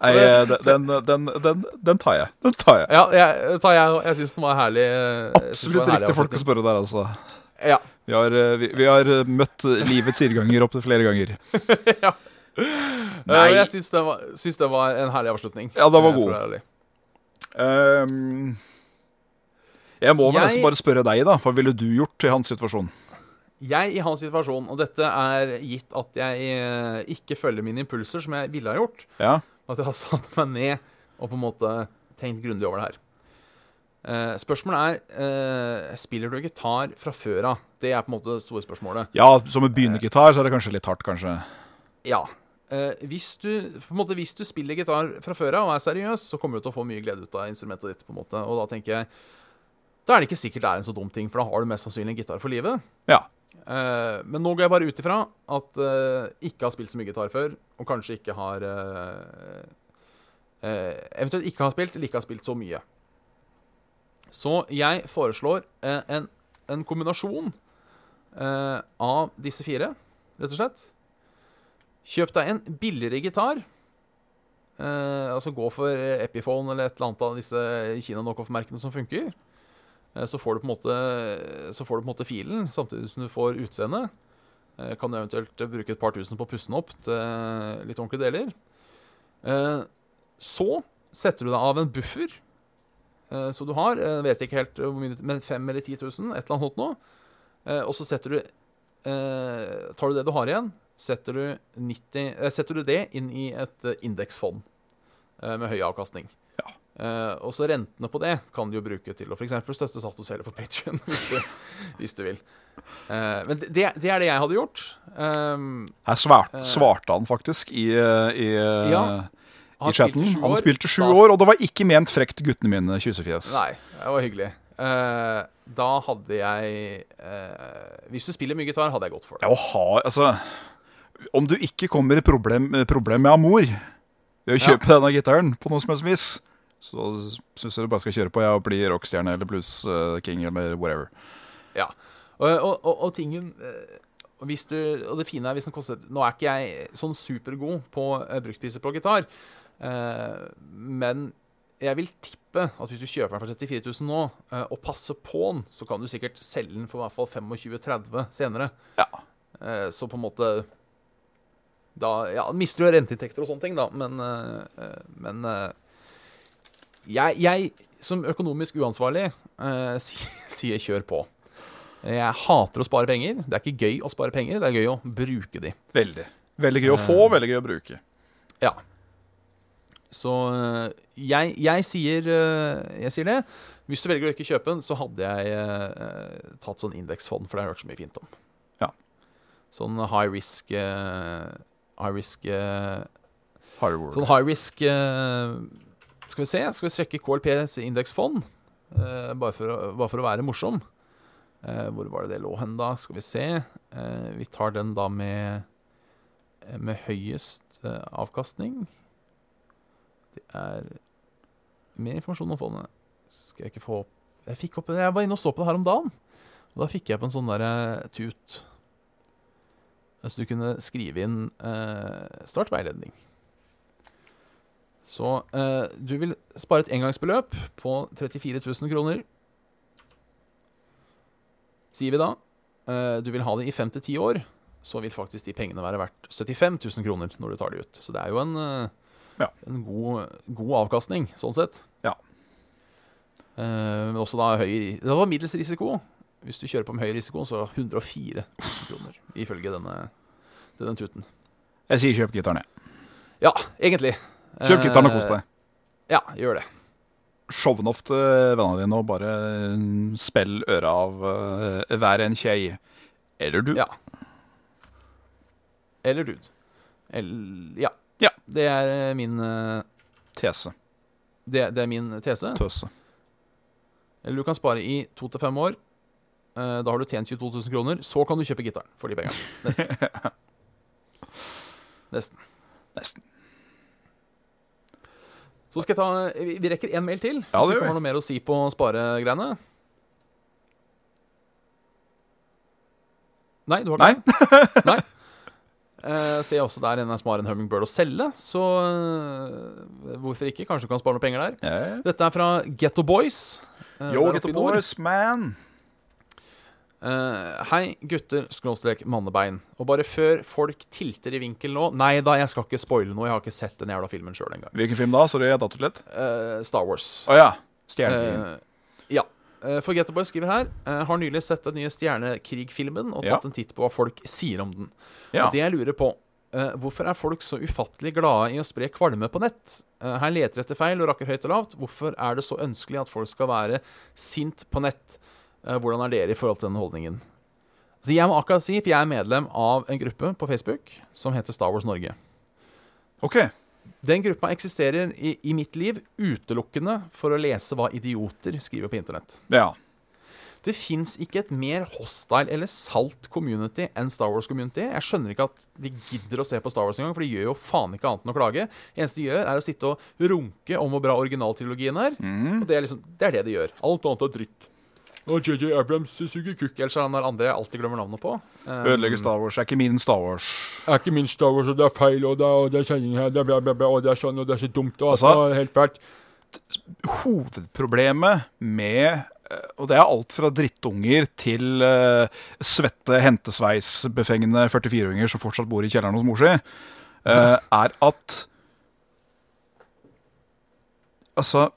Nei, eh, den, den, den, den, tar jeg. Den tar jeg. Ja, jeg, tar jeg, jeg syns den var herlig. Absolutt var herlig riktig folk å spørre der, altså. Ja. Vi har, eh, vi, vi har eh, møtt livets irrganger opptil flere ganger. ja. Nei. Eh, Jeg syns det, var- syns det var en herlig avslutning. Ja, den var eh, god. Å. Ehm, jeg må vel Jeg- nesten bare spørre deg, da. Hva ville du gjort i hans situasjon? Jeg i hans situasjon, og dette er gitt at jeg eh, ikke følger mine impulser, som jeg ville ha gjort, Ja, at jeg har satt meg ned og på en måte tenkt grundig over det her. Uh, spørsmålet er uh, Spiller du gitar fra før av? Det er på en måte det store spørsmålet. ja Som en begynnergitar så er det kanskje litt hardt, kanskje. Ja. Eh, hvis, du, måte, hvis du spiller gitar fra før av og er seriøs, så kommer du til å få mye glede ut av instrumentet ditt. på en måte. Og da tenker jeg Da er det ikke sikkert det er en så dum ting, for da har du mest sannsynlig en gitar for livet. Ja. Uh, men nå går jeg bare ut ifra at uh, ikke har spilt så mye gitar før, og kanskje ikke har Eventuelt ikke har spilt, eller ikke har spilt så mye. Så jeg foreslår en, en kombinasjon av disse fire, rett og slett. Kjøp deg en billigere gitar. Eh, altså gå for eh, Epiphone eller et eller annet av disse Kina knockoff-merkene som funker. Eh, så får måte Så får du på en måte filen, samtidig som du får utseende. Eh, kan du eventuelt bruke et par tusen på å pusse den opp til eh, litt ordentlige deler. Eh, så setter du deg av en buffer eh, som du har. Jeg vet ikke helt hvor mye, men 5000 eller 10 000, et eller annet nå. Eh, og så setter du eh, Tar du det du har igjen, setter du, 90, eh, setter du det inn i et eh, indeksfond eh, med høy avkastning. Ja. Eh, og så rentene på det kan du jo bruke til å f.eks. støtte Status hele på Patreon hvis, hvis du vil. Eh, men det, det er det jeg hadde gjort. Um, Her svart, Eh. svarte han faktisk i, i, Ja, han chatten. spilte Han spilte sju Da- år, og det var ikke ment frekt, guttene mine, kyssefjes. Nei, det var hyggelig. Uh, da hadde jeg uh, Hvis du spiller mye gitar, hadde jeg gått for det. Ja, ha Altså Om du ikke kommer i problem, problem med amor ved å Ja. kjøpe denne gitaren på noe som helst vis, så syns jeg du bare skal kjøre på ja, og bli rockstjerne eller blues eh, king eller whatever. Ja. Og, og, og, og tingen eh, hvis du, Og det fine er hvis den koster Nå er ikke jeg sånn supergod på uh, bruktpriser på gitar, eh, men jeg vil tippe at hvis du kjøper den for 34 000 nå, eh, og passer på den, så kan du sikkert selge den for i hvert fall 25-30 senere. Ja. Eh, så på en måte Da ja, mister du renteinntekter og sånne ting, da, men, eh, eh, men eh, jeg, jeg, som økonomisk uansvarlig, si- sier kjør på. Jeg hater å spare penger. Det er ikke gøy å spare penger, det er gøy å bruke de. Veldig. Veldig gøy å få, veldig gøy å bruke. Ja. Så jeg, jeg, sier, jeg sier det. Hvis du velger å ikke kjøpe den, så hadde jeg tatt sånn indeksfond, for det har jeg hørt så mye fint om. Ja. Sånn high risk High risk øh, Hardware. Sånn high risk uh, Skal vi se, skal vi sjekke KLPs indeksfond? Uh, bare, for å, bare for å være morsom. Eh, hvor var det det lå hen, da? Skal vi se. Eh, vi tar den da med, eh, med høyest eh, avkastning. Det er mer informasjon om fondet. Skal jeg ikke få opp Jeg fikk opp Jeg var inne og så på det her om dagen. Og da fikk jeg på en sånn der tut. Så du kunne skrive inn eh, startveiledning. Så eh, du vil spare et engangsbeløp på 34 000 kroner. Sier vi da. Eh, du vil ha det i fem til ti år. Så vil faktisk de pengene være verdt 75 000 kroner når du tar de ut. Så det er jo en, eh, Ja. en god, god avkastning, sånn sett. Ja. Eh, men også da høy Det var middels risiko. Hvis du kjører på med høy risiko, så 104 000 kroner, ifølge denne, denne tuten. Jeg sier kjøp gitaren, jeg. Ja, egentlig. Kjøp gitaren og kos Eh, deg. Ja, gjør det. Showen off til vennene dine og bare mm, spill øra av uh, hver en kjei. Eller du. Ja. Eller dude. Eller Ja. Ja. Det er min uh, Tese. det, det er min tese. Tøse. Eller du kan spare i to til fem år. Eh, Da har du tjent 22 000 kroner. Så kan du kjøpe gitaren for de pengene. Nesten. Nesten. Nesten. Så skal jeg ta Vi rekker én mail til. Ja, det gjør ikke vi. har noe mer å si på sparegreiene. Nei, du har Nei? det? Nei. Uh, ser jeg også der en som har en Hummingbird å selge, så uh, hvorfor ikke? Kanskje du kan spare noe penger der. Yeah. Dette er fra Getto Boys. Uh, Yo, der get oppe the i nord. boys, man. Eh, hei, gutter, skråstrek mannebein. Og bare før folk tilter i vinkel nå Nei da, jeg skal ikke spoile noe. Jeg har ikke sett den jævla filmen sjøl engang. Hvilken film da? Sorry, jeg datt ut litt. Uh, Star Wars. Å ja. Stjernekrigen. Uh, ja. Uh, for Getterboy skriver her eh, Har nylig sett den nye Stjernekrigfilmen og Ja. tatt en titt på hva folk sier om den. ja. Det jeg lurer på eh, Hvorfor er folk så ufattelig glade i å spre kvalme på nett? Eh, her leter etter feil og rakker høyt og lavt. Hvorfor er det så ønskelig at folk skal være sint på nett? Eh, hvordan er dere i forhold til denne holdningen? Så jeg må akkurat si, for jeg er medlem av en gruppe på Facebook som heter Star Wars Norge. OK. Den gruppa eksisterer i, i mitt liv utelukkende for å lese hva idioter skriver på internett. Ja. Det fins ikke et mer hostile eller salt community enn Star Wars community. Jeg skjønner ikke at de gidder å se på Star Wars engang, for de gjør jo faen ikke annet enn å klage. Det eneste de gjør, er å sitte og runke om hvor bra originaltrilogien er. Mm. Og det er liksom, det er det de gjør. Alt annet er dritt. Og JJ Abrams suger kukk. Ellers er han der andre jeg alltid glemmer navnet på. Um, Ødelegger Star Wars. Er ikke min Star Wars. er ikke min Star Wars, og det er feil, og det er, og det er kjenning her, det er bla, bla, bla, og det er sånn, og det er så dumt, og Altså- er helt fælt. Hovedproblemet med eh, Og det er alt fra drittunger til uh, svette, hentesveisbefengende 44-åringer som fortsatt bor i kjelleren hos mor si, eh, er at Altså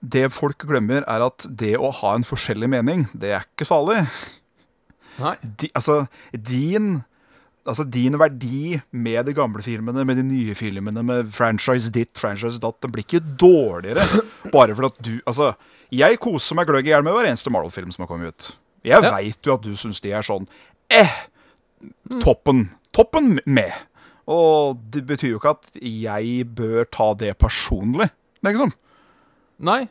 Det folk glemmer, er at det å ha en forskjellig mening, det er ikke farlig. Nei. De, altså, din Altså, din verdi med de gamle filmene, med de nye filmene, med franchise ditt, franchise datt, det blir ikke dårligere bare fordi at du Altså, jeg koser meg gløgg i hjel med hver eneste Marvel-film som har kommet ut. Jeg Ja. veit jo at du syns de er sånn eh, toppen. Toppen med. Og det betyr jo ikke at jeg bør ta det personlig, liksom. Nei.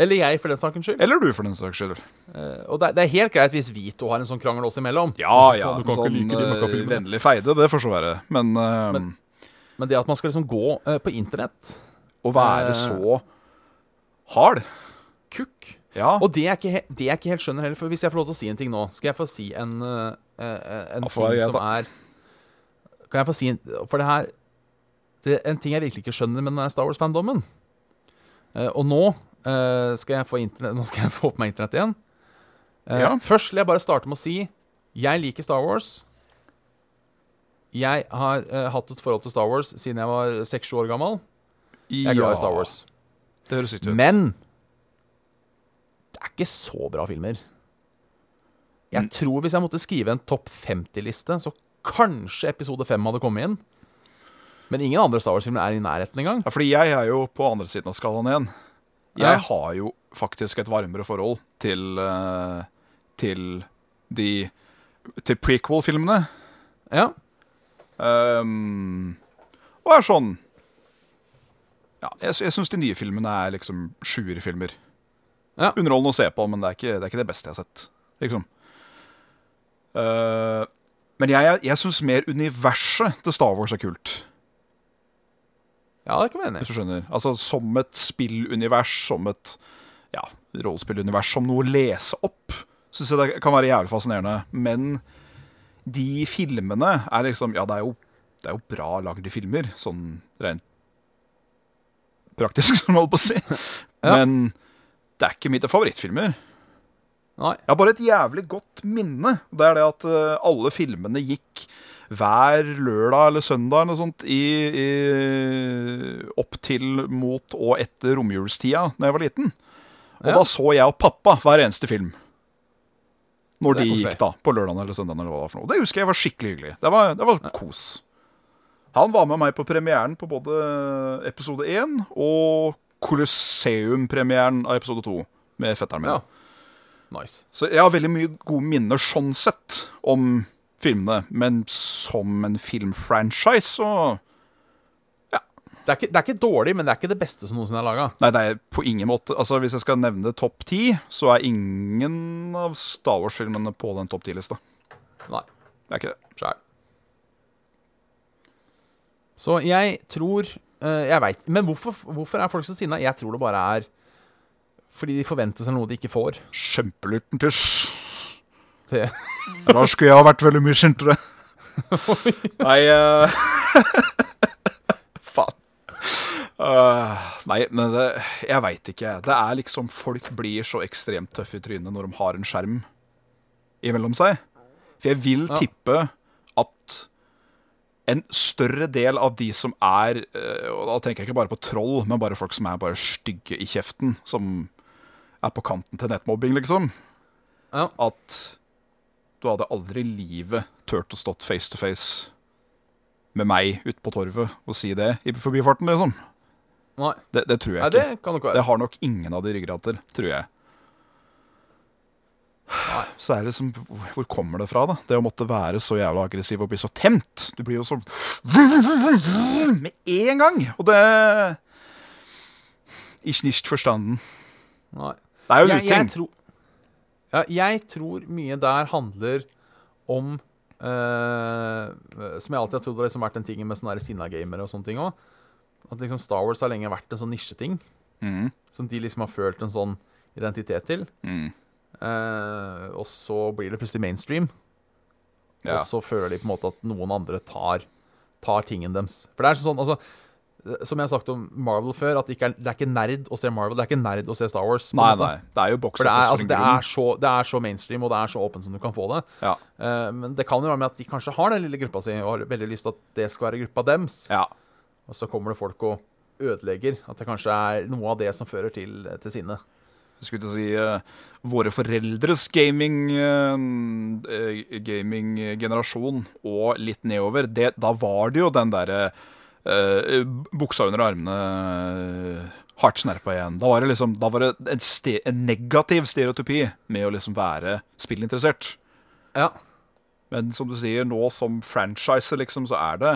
Eller jeg, for den saks skyld. Eller du, for den saks skyld. Eh, og det, er- det er helt greit hvis vi to har en sånn krangel oss imellom. Ja, ja. du kan ikke Sånn like de eh, vennlig feide, det får så være. Men, eh, Men- Men det at man skal liksom gå eh, på internett Og være eh, så hard Kukk. Ja. Og det er ikke, he- det jeg ikke helt skjønner heller, for hvis jeg får lov til å si en ting nå, skal jeg få si en, eh, en ting greit, som er Kan jeg få si en For det her det er En ting jeg virkelig ikke skjønner med den Star Wars-fandommen. Eh, og nå eh, skal jeg få Nå skal jeg få opp meg internett igjen. Eh, Ja. Først vil jeg bare starte med å si jeg liker Star Wars. Jeg har uh, hatt et forhold til Star Wars siden jeg var seks-sju år gammel. Jeg er glad i Star Wars. Det høres riktig ut. Men det er ikke så bra filmer. Jeg Mm. tror hvis jeg måtte skrive en topp 50-liste, så kanskje episode 5 hadde kommet inn. Men ingen andre Star Wars-filmer er i nærheten engang. Ja, fordi jeg er jo på andre siden av skalaen igjen. Jeg Ja. har jo faktisk et varmere forhold til eh, Til de Til prequel-filmene. Ja. Um, og er sånn Ja, jeg, jeg syns de nye filmene er liksom sjuerfilmer. Ja. Underholdende å se på, men det er ikke det, er ikke det beste jeg har sett. Liksom. Uh, men jeg, jeg, jeg syns mer universet til Star Wars er kult. Ja, det kan være enig. Hvis du skjønner. Altså Som et spillunivers, som et ja, rollespillunivers, som noe å lese opp, syns jeg det kan være jævlig fascinerende. Men de filmene er liksom Ja, det er jo, det er jo bra lagde filmer, sånn rent praktisk, som jeg holdt på å si. Ja. Men det er ikke mine favorittfilmer. Nei. Jeg har bare et jævlig godt minne. Det er det at eh, alle filmene gikk hver lørdag eller søndag eller sånt i, i, opp til mot og etter romjulstida da jeg var liten. Og Ja. da så jeg og pappa hver eneste film. Når de gikk da, på lørdag eller søndag. eller hva Det for noe. Det husker jeg var skikkelig hyggelig. Det var, det var kos. Han var med meg på premieren på både episode 1 og Colosseum-premieren av episode 2 med fetteren min. Ja. Nice. Så jeg har veldig mye gode minner sånn sett om filmene, men som en filmfranchise så Det er, ikke, det er ikke dårlig, men det er ikke det beste som noensinne er laga. Nei, det er på ingen måte Altså Hvis jeg skal nevne topp ti, så er ingen av Star Wars-filmene på den topp ti-lista. Nei. Det er ikke det. Sjæl. Så jeg tror eh, Jeg veit Men hvorfor, hvorfor er folk så sinna? Jeg tror det bare er fordi de forventer seg noe de ikke får. Kjempelurten tusj. Det, Da skulle jeg ha vært veldig mye sintere. Nei uh... Faen. Uh, nei, men det, jeg veit ikke. Det er liksom Folk blir så ekstremt tøffe i trynet når de har en skjerm imellom seg. For jeg vil Ja. tippe at en større del av de som er eh, Og da tenker jeg ikke bare på troll, men bare folk som er bare stygge i kjeften. Som er på kanten til nettmobbing, liksom. ja. At du hadde aldri i livet turt å stått face to face med meg ute på torvet og si det i forbifarten, liksom. Nei. Det, det tror jeg Nei, det kan nok Det være. har nok ingen av de ryggrad tror jeg. Nei. Så er det liksom, hvor- kommer det fra, da? Det å måtte være så jævla aggressiv og bli så tent. Du blir jo så Med en gang! Og det Ikke nicht forstanden. Nei. Det er jo en Jeg, jeg, uting. Ja, jeg tror mye der handler om Uh, Som jeg alltid har trodd har liksom vært en ting med sånne sinna-gamere og sånne ting òg. At liksom Star Wars har lenge vært en sånn nisjeting mm. som de liksom har følt en sånn identitet til. Mm. Uh, og så blir det plutselig mainstream. Ja. Og så føler de på en måte at noen andre tar, tar tingen deres. For det er sånn, altså Som jeg har sagt om Marvel før, at det, ikke er, det er ikke nerd å se Marvel. Det er ikke nerd å se Star Wars. Nei, nei. Det er jo box det er, altså, det, så, det er så mainstream, og det er så åpent som du kan få det. Ja. Uh, men det kan jo være med at de kanskje har den lille gruppa si, og har veldig lyst til at det skal være gruppa deres. ja. Og så kommer det folk og ødelegger. At det kanskje er noe av det som fører til, til sinne. Jeg skulle til å si uh, våre foreldres gaming uh, gaminggenerasjon og litt nedover, det, da var det jo den derre eh, buksa under armene, uh, hardt snerpa igjen. Da var det liksom da var det en, ste en negativ stereotypi med å liksom være spillinteressert. Ja. Men som du sier, nå som franchise, liksom, så er det,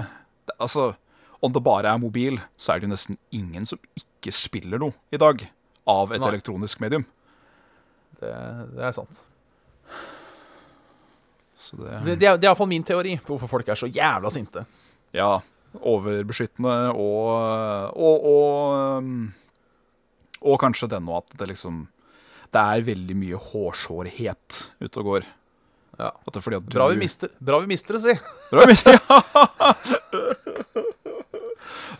det Altså, om det bare er mobil, så er det jo nesten ingen som ikke spiller noe i dag. av et Nei. elektronisk medium. Det, det er sant. Så det, Det, det er det er iallfall min teori på hvorfor folk er så jævla sinte. Ja, overbeskyttende og Og, og, um, og kanskje den nå at det liksom Det er veldig mye hårsårhet ute og går. Ja. At det er fordi at du Bra vi mister, bra vi mister det, si. Bra vi Ja.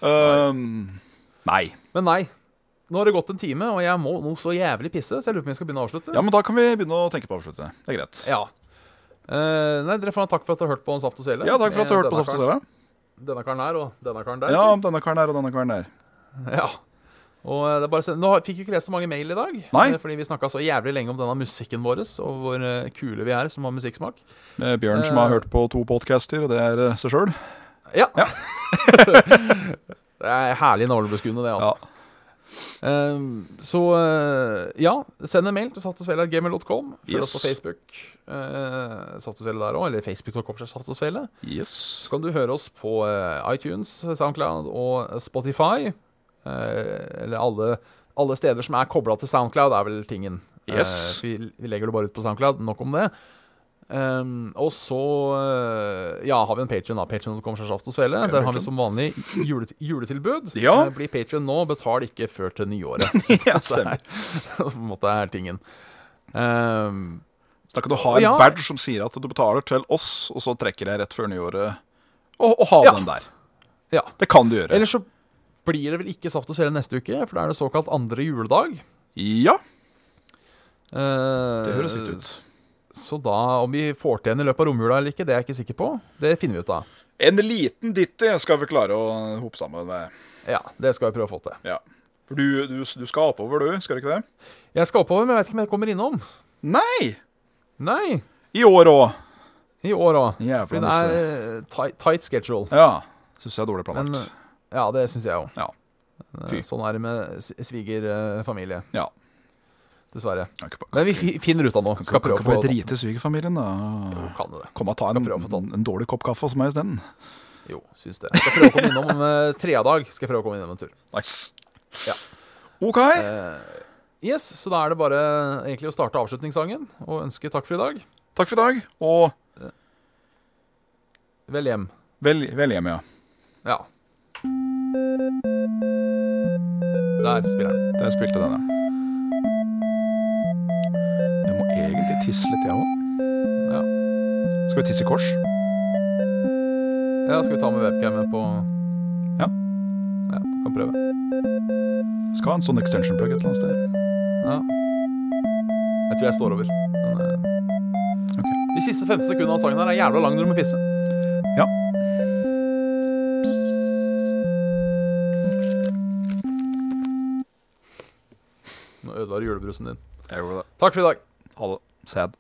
um, nei. Men nei. Nå har det gått en time, og jeg må noe så jævlig pisse, så jeg lurer på om jeg skal begynne å avslutte. Ja, men da kan vi begynne å tenke på å avslutte. Det er greit. Ja. Uh, nei, Dere får ha takk for at dere har hørt på Saft og Svele. Ja, takk for at du har hørt på Saft og Sele. Denne karen her og denne karen der. Ja, om denne karen her og denne karen der. ja. Og eh, det er bare, Nå fikk vi ikke lest så mange mail i dag, Nei. eh, fordi vi snakka så jævlig lenge om denne musikken vår, og hvor eh, kule vi er som har musikksmak. Med Bjørn som har hørt på to podcaster, og det er seg sjøl. Ja. Ja. det er herlig navlebeskuende, det, altså. Ehm, så uh, ja, send en mail til saftogsvele.gmail.com. Følg oss på Facebook. Uh, der òg, eller facebook.com. Yes. Så kan du høre oss på eh, iTunes, Soundcloud og Spotify. Eller alle, alle steder som er kobla til Soundcloud, er vel tingen. Yes. Vi, vi legger det bare ut på Soundcloud. Nok om det. Um, og så eh, ja, har vi en Patreon da. kommer slash Saft og Svele. Der har vi som vanlig julet juletilbud. Ja. Eh, bli Patreon nå, betal ikke før til nyåret. Ja, stemmer. er- på en måte er tingen. Um, Så da kan du ha en Ja. badge som sier at du betaler til oss, og så trekker jeg rett før nyåret, og, og ha Ja. den der. ja. Det kan du gjøre. Ellers så blir det vel ikke Saft og Svele neste uke, for da er det såkalt andre juledag. Ja, Uh, det høres riktig ut. Så da, om vi får til en i løpet av romjula eller ikke, det er jeg ikke sikker på. Det finner vi ut av. En liten ditty skal vi klare å hope sammen med. Ja, det skal vi prøve å få til. Ja. For du, du, du skal oppover, du? Skal du ikke det? Jeg skal oppover, men jeg vet ikke om jeg kommer innom. Nei! Nei, I år òg. i år òg. Fordi det er eh, tight, tight schedule. Ja. Syns jeg er dårlig Men planlagt. ja, det syns jeg òg. Ja. Fy. Sånn er det med svigerfamilie. Ja. Dessverre. Men vi finner ut av noe. Skal prøve å få drite svigerfamilien, da. Jo, kan det. Kom og ta en, en dårlig kopp kaffe hos meg isteden. Jo, syns det. Skal prøve å komme innom om uh, tredag. Skal prøve å komme innom en tur. Nice. Ja. OK. Eh, yes, så da er det bare egentlig å starte avslutningssangen og ønske takk for i dag. Takk for i dag, og Vel hjem. vel, vel hjem, ja. Ja. Der spiller den. Der spilte den, Jeg tisse litt, jeg òg. Ja. Skal vi tisse i kors? ja, skal vi ta med webcamen på Ja. Ja, kan prøve. Skal ha en sånn extension plug et eller annet sted. Ja. Jeg tror jeg står over. Men, eh, Ok. De siste 15 sekundene av sangen her er jævla lang når du må pisse. Ja. Nå ødela du julebrusen din. Jeg gjorde det. Takk for i dag. Ha det. Sad.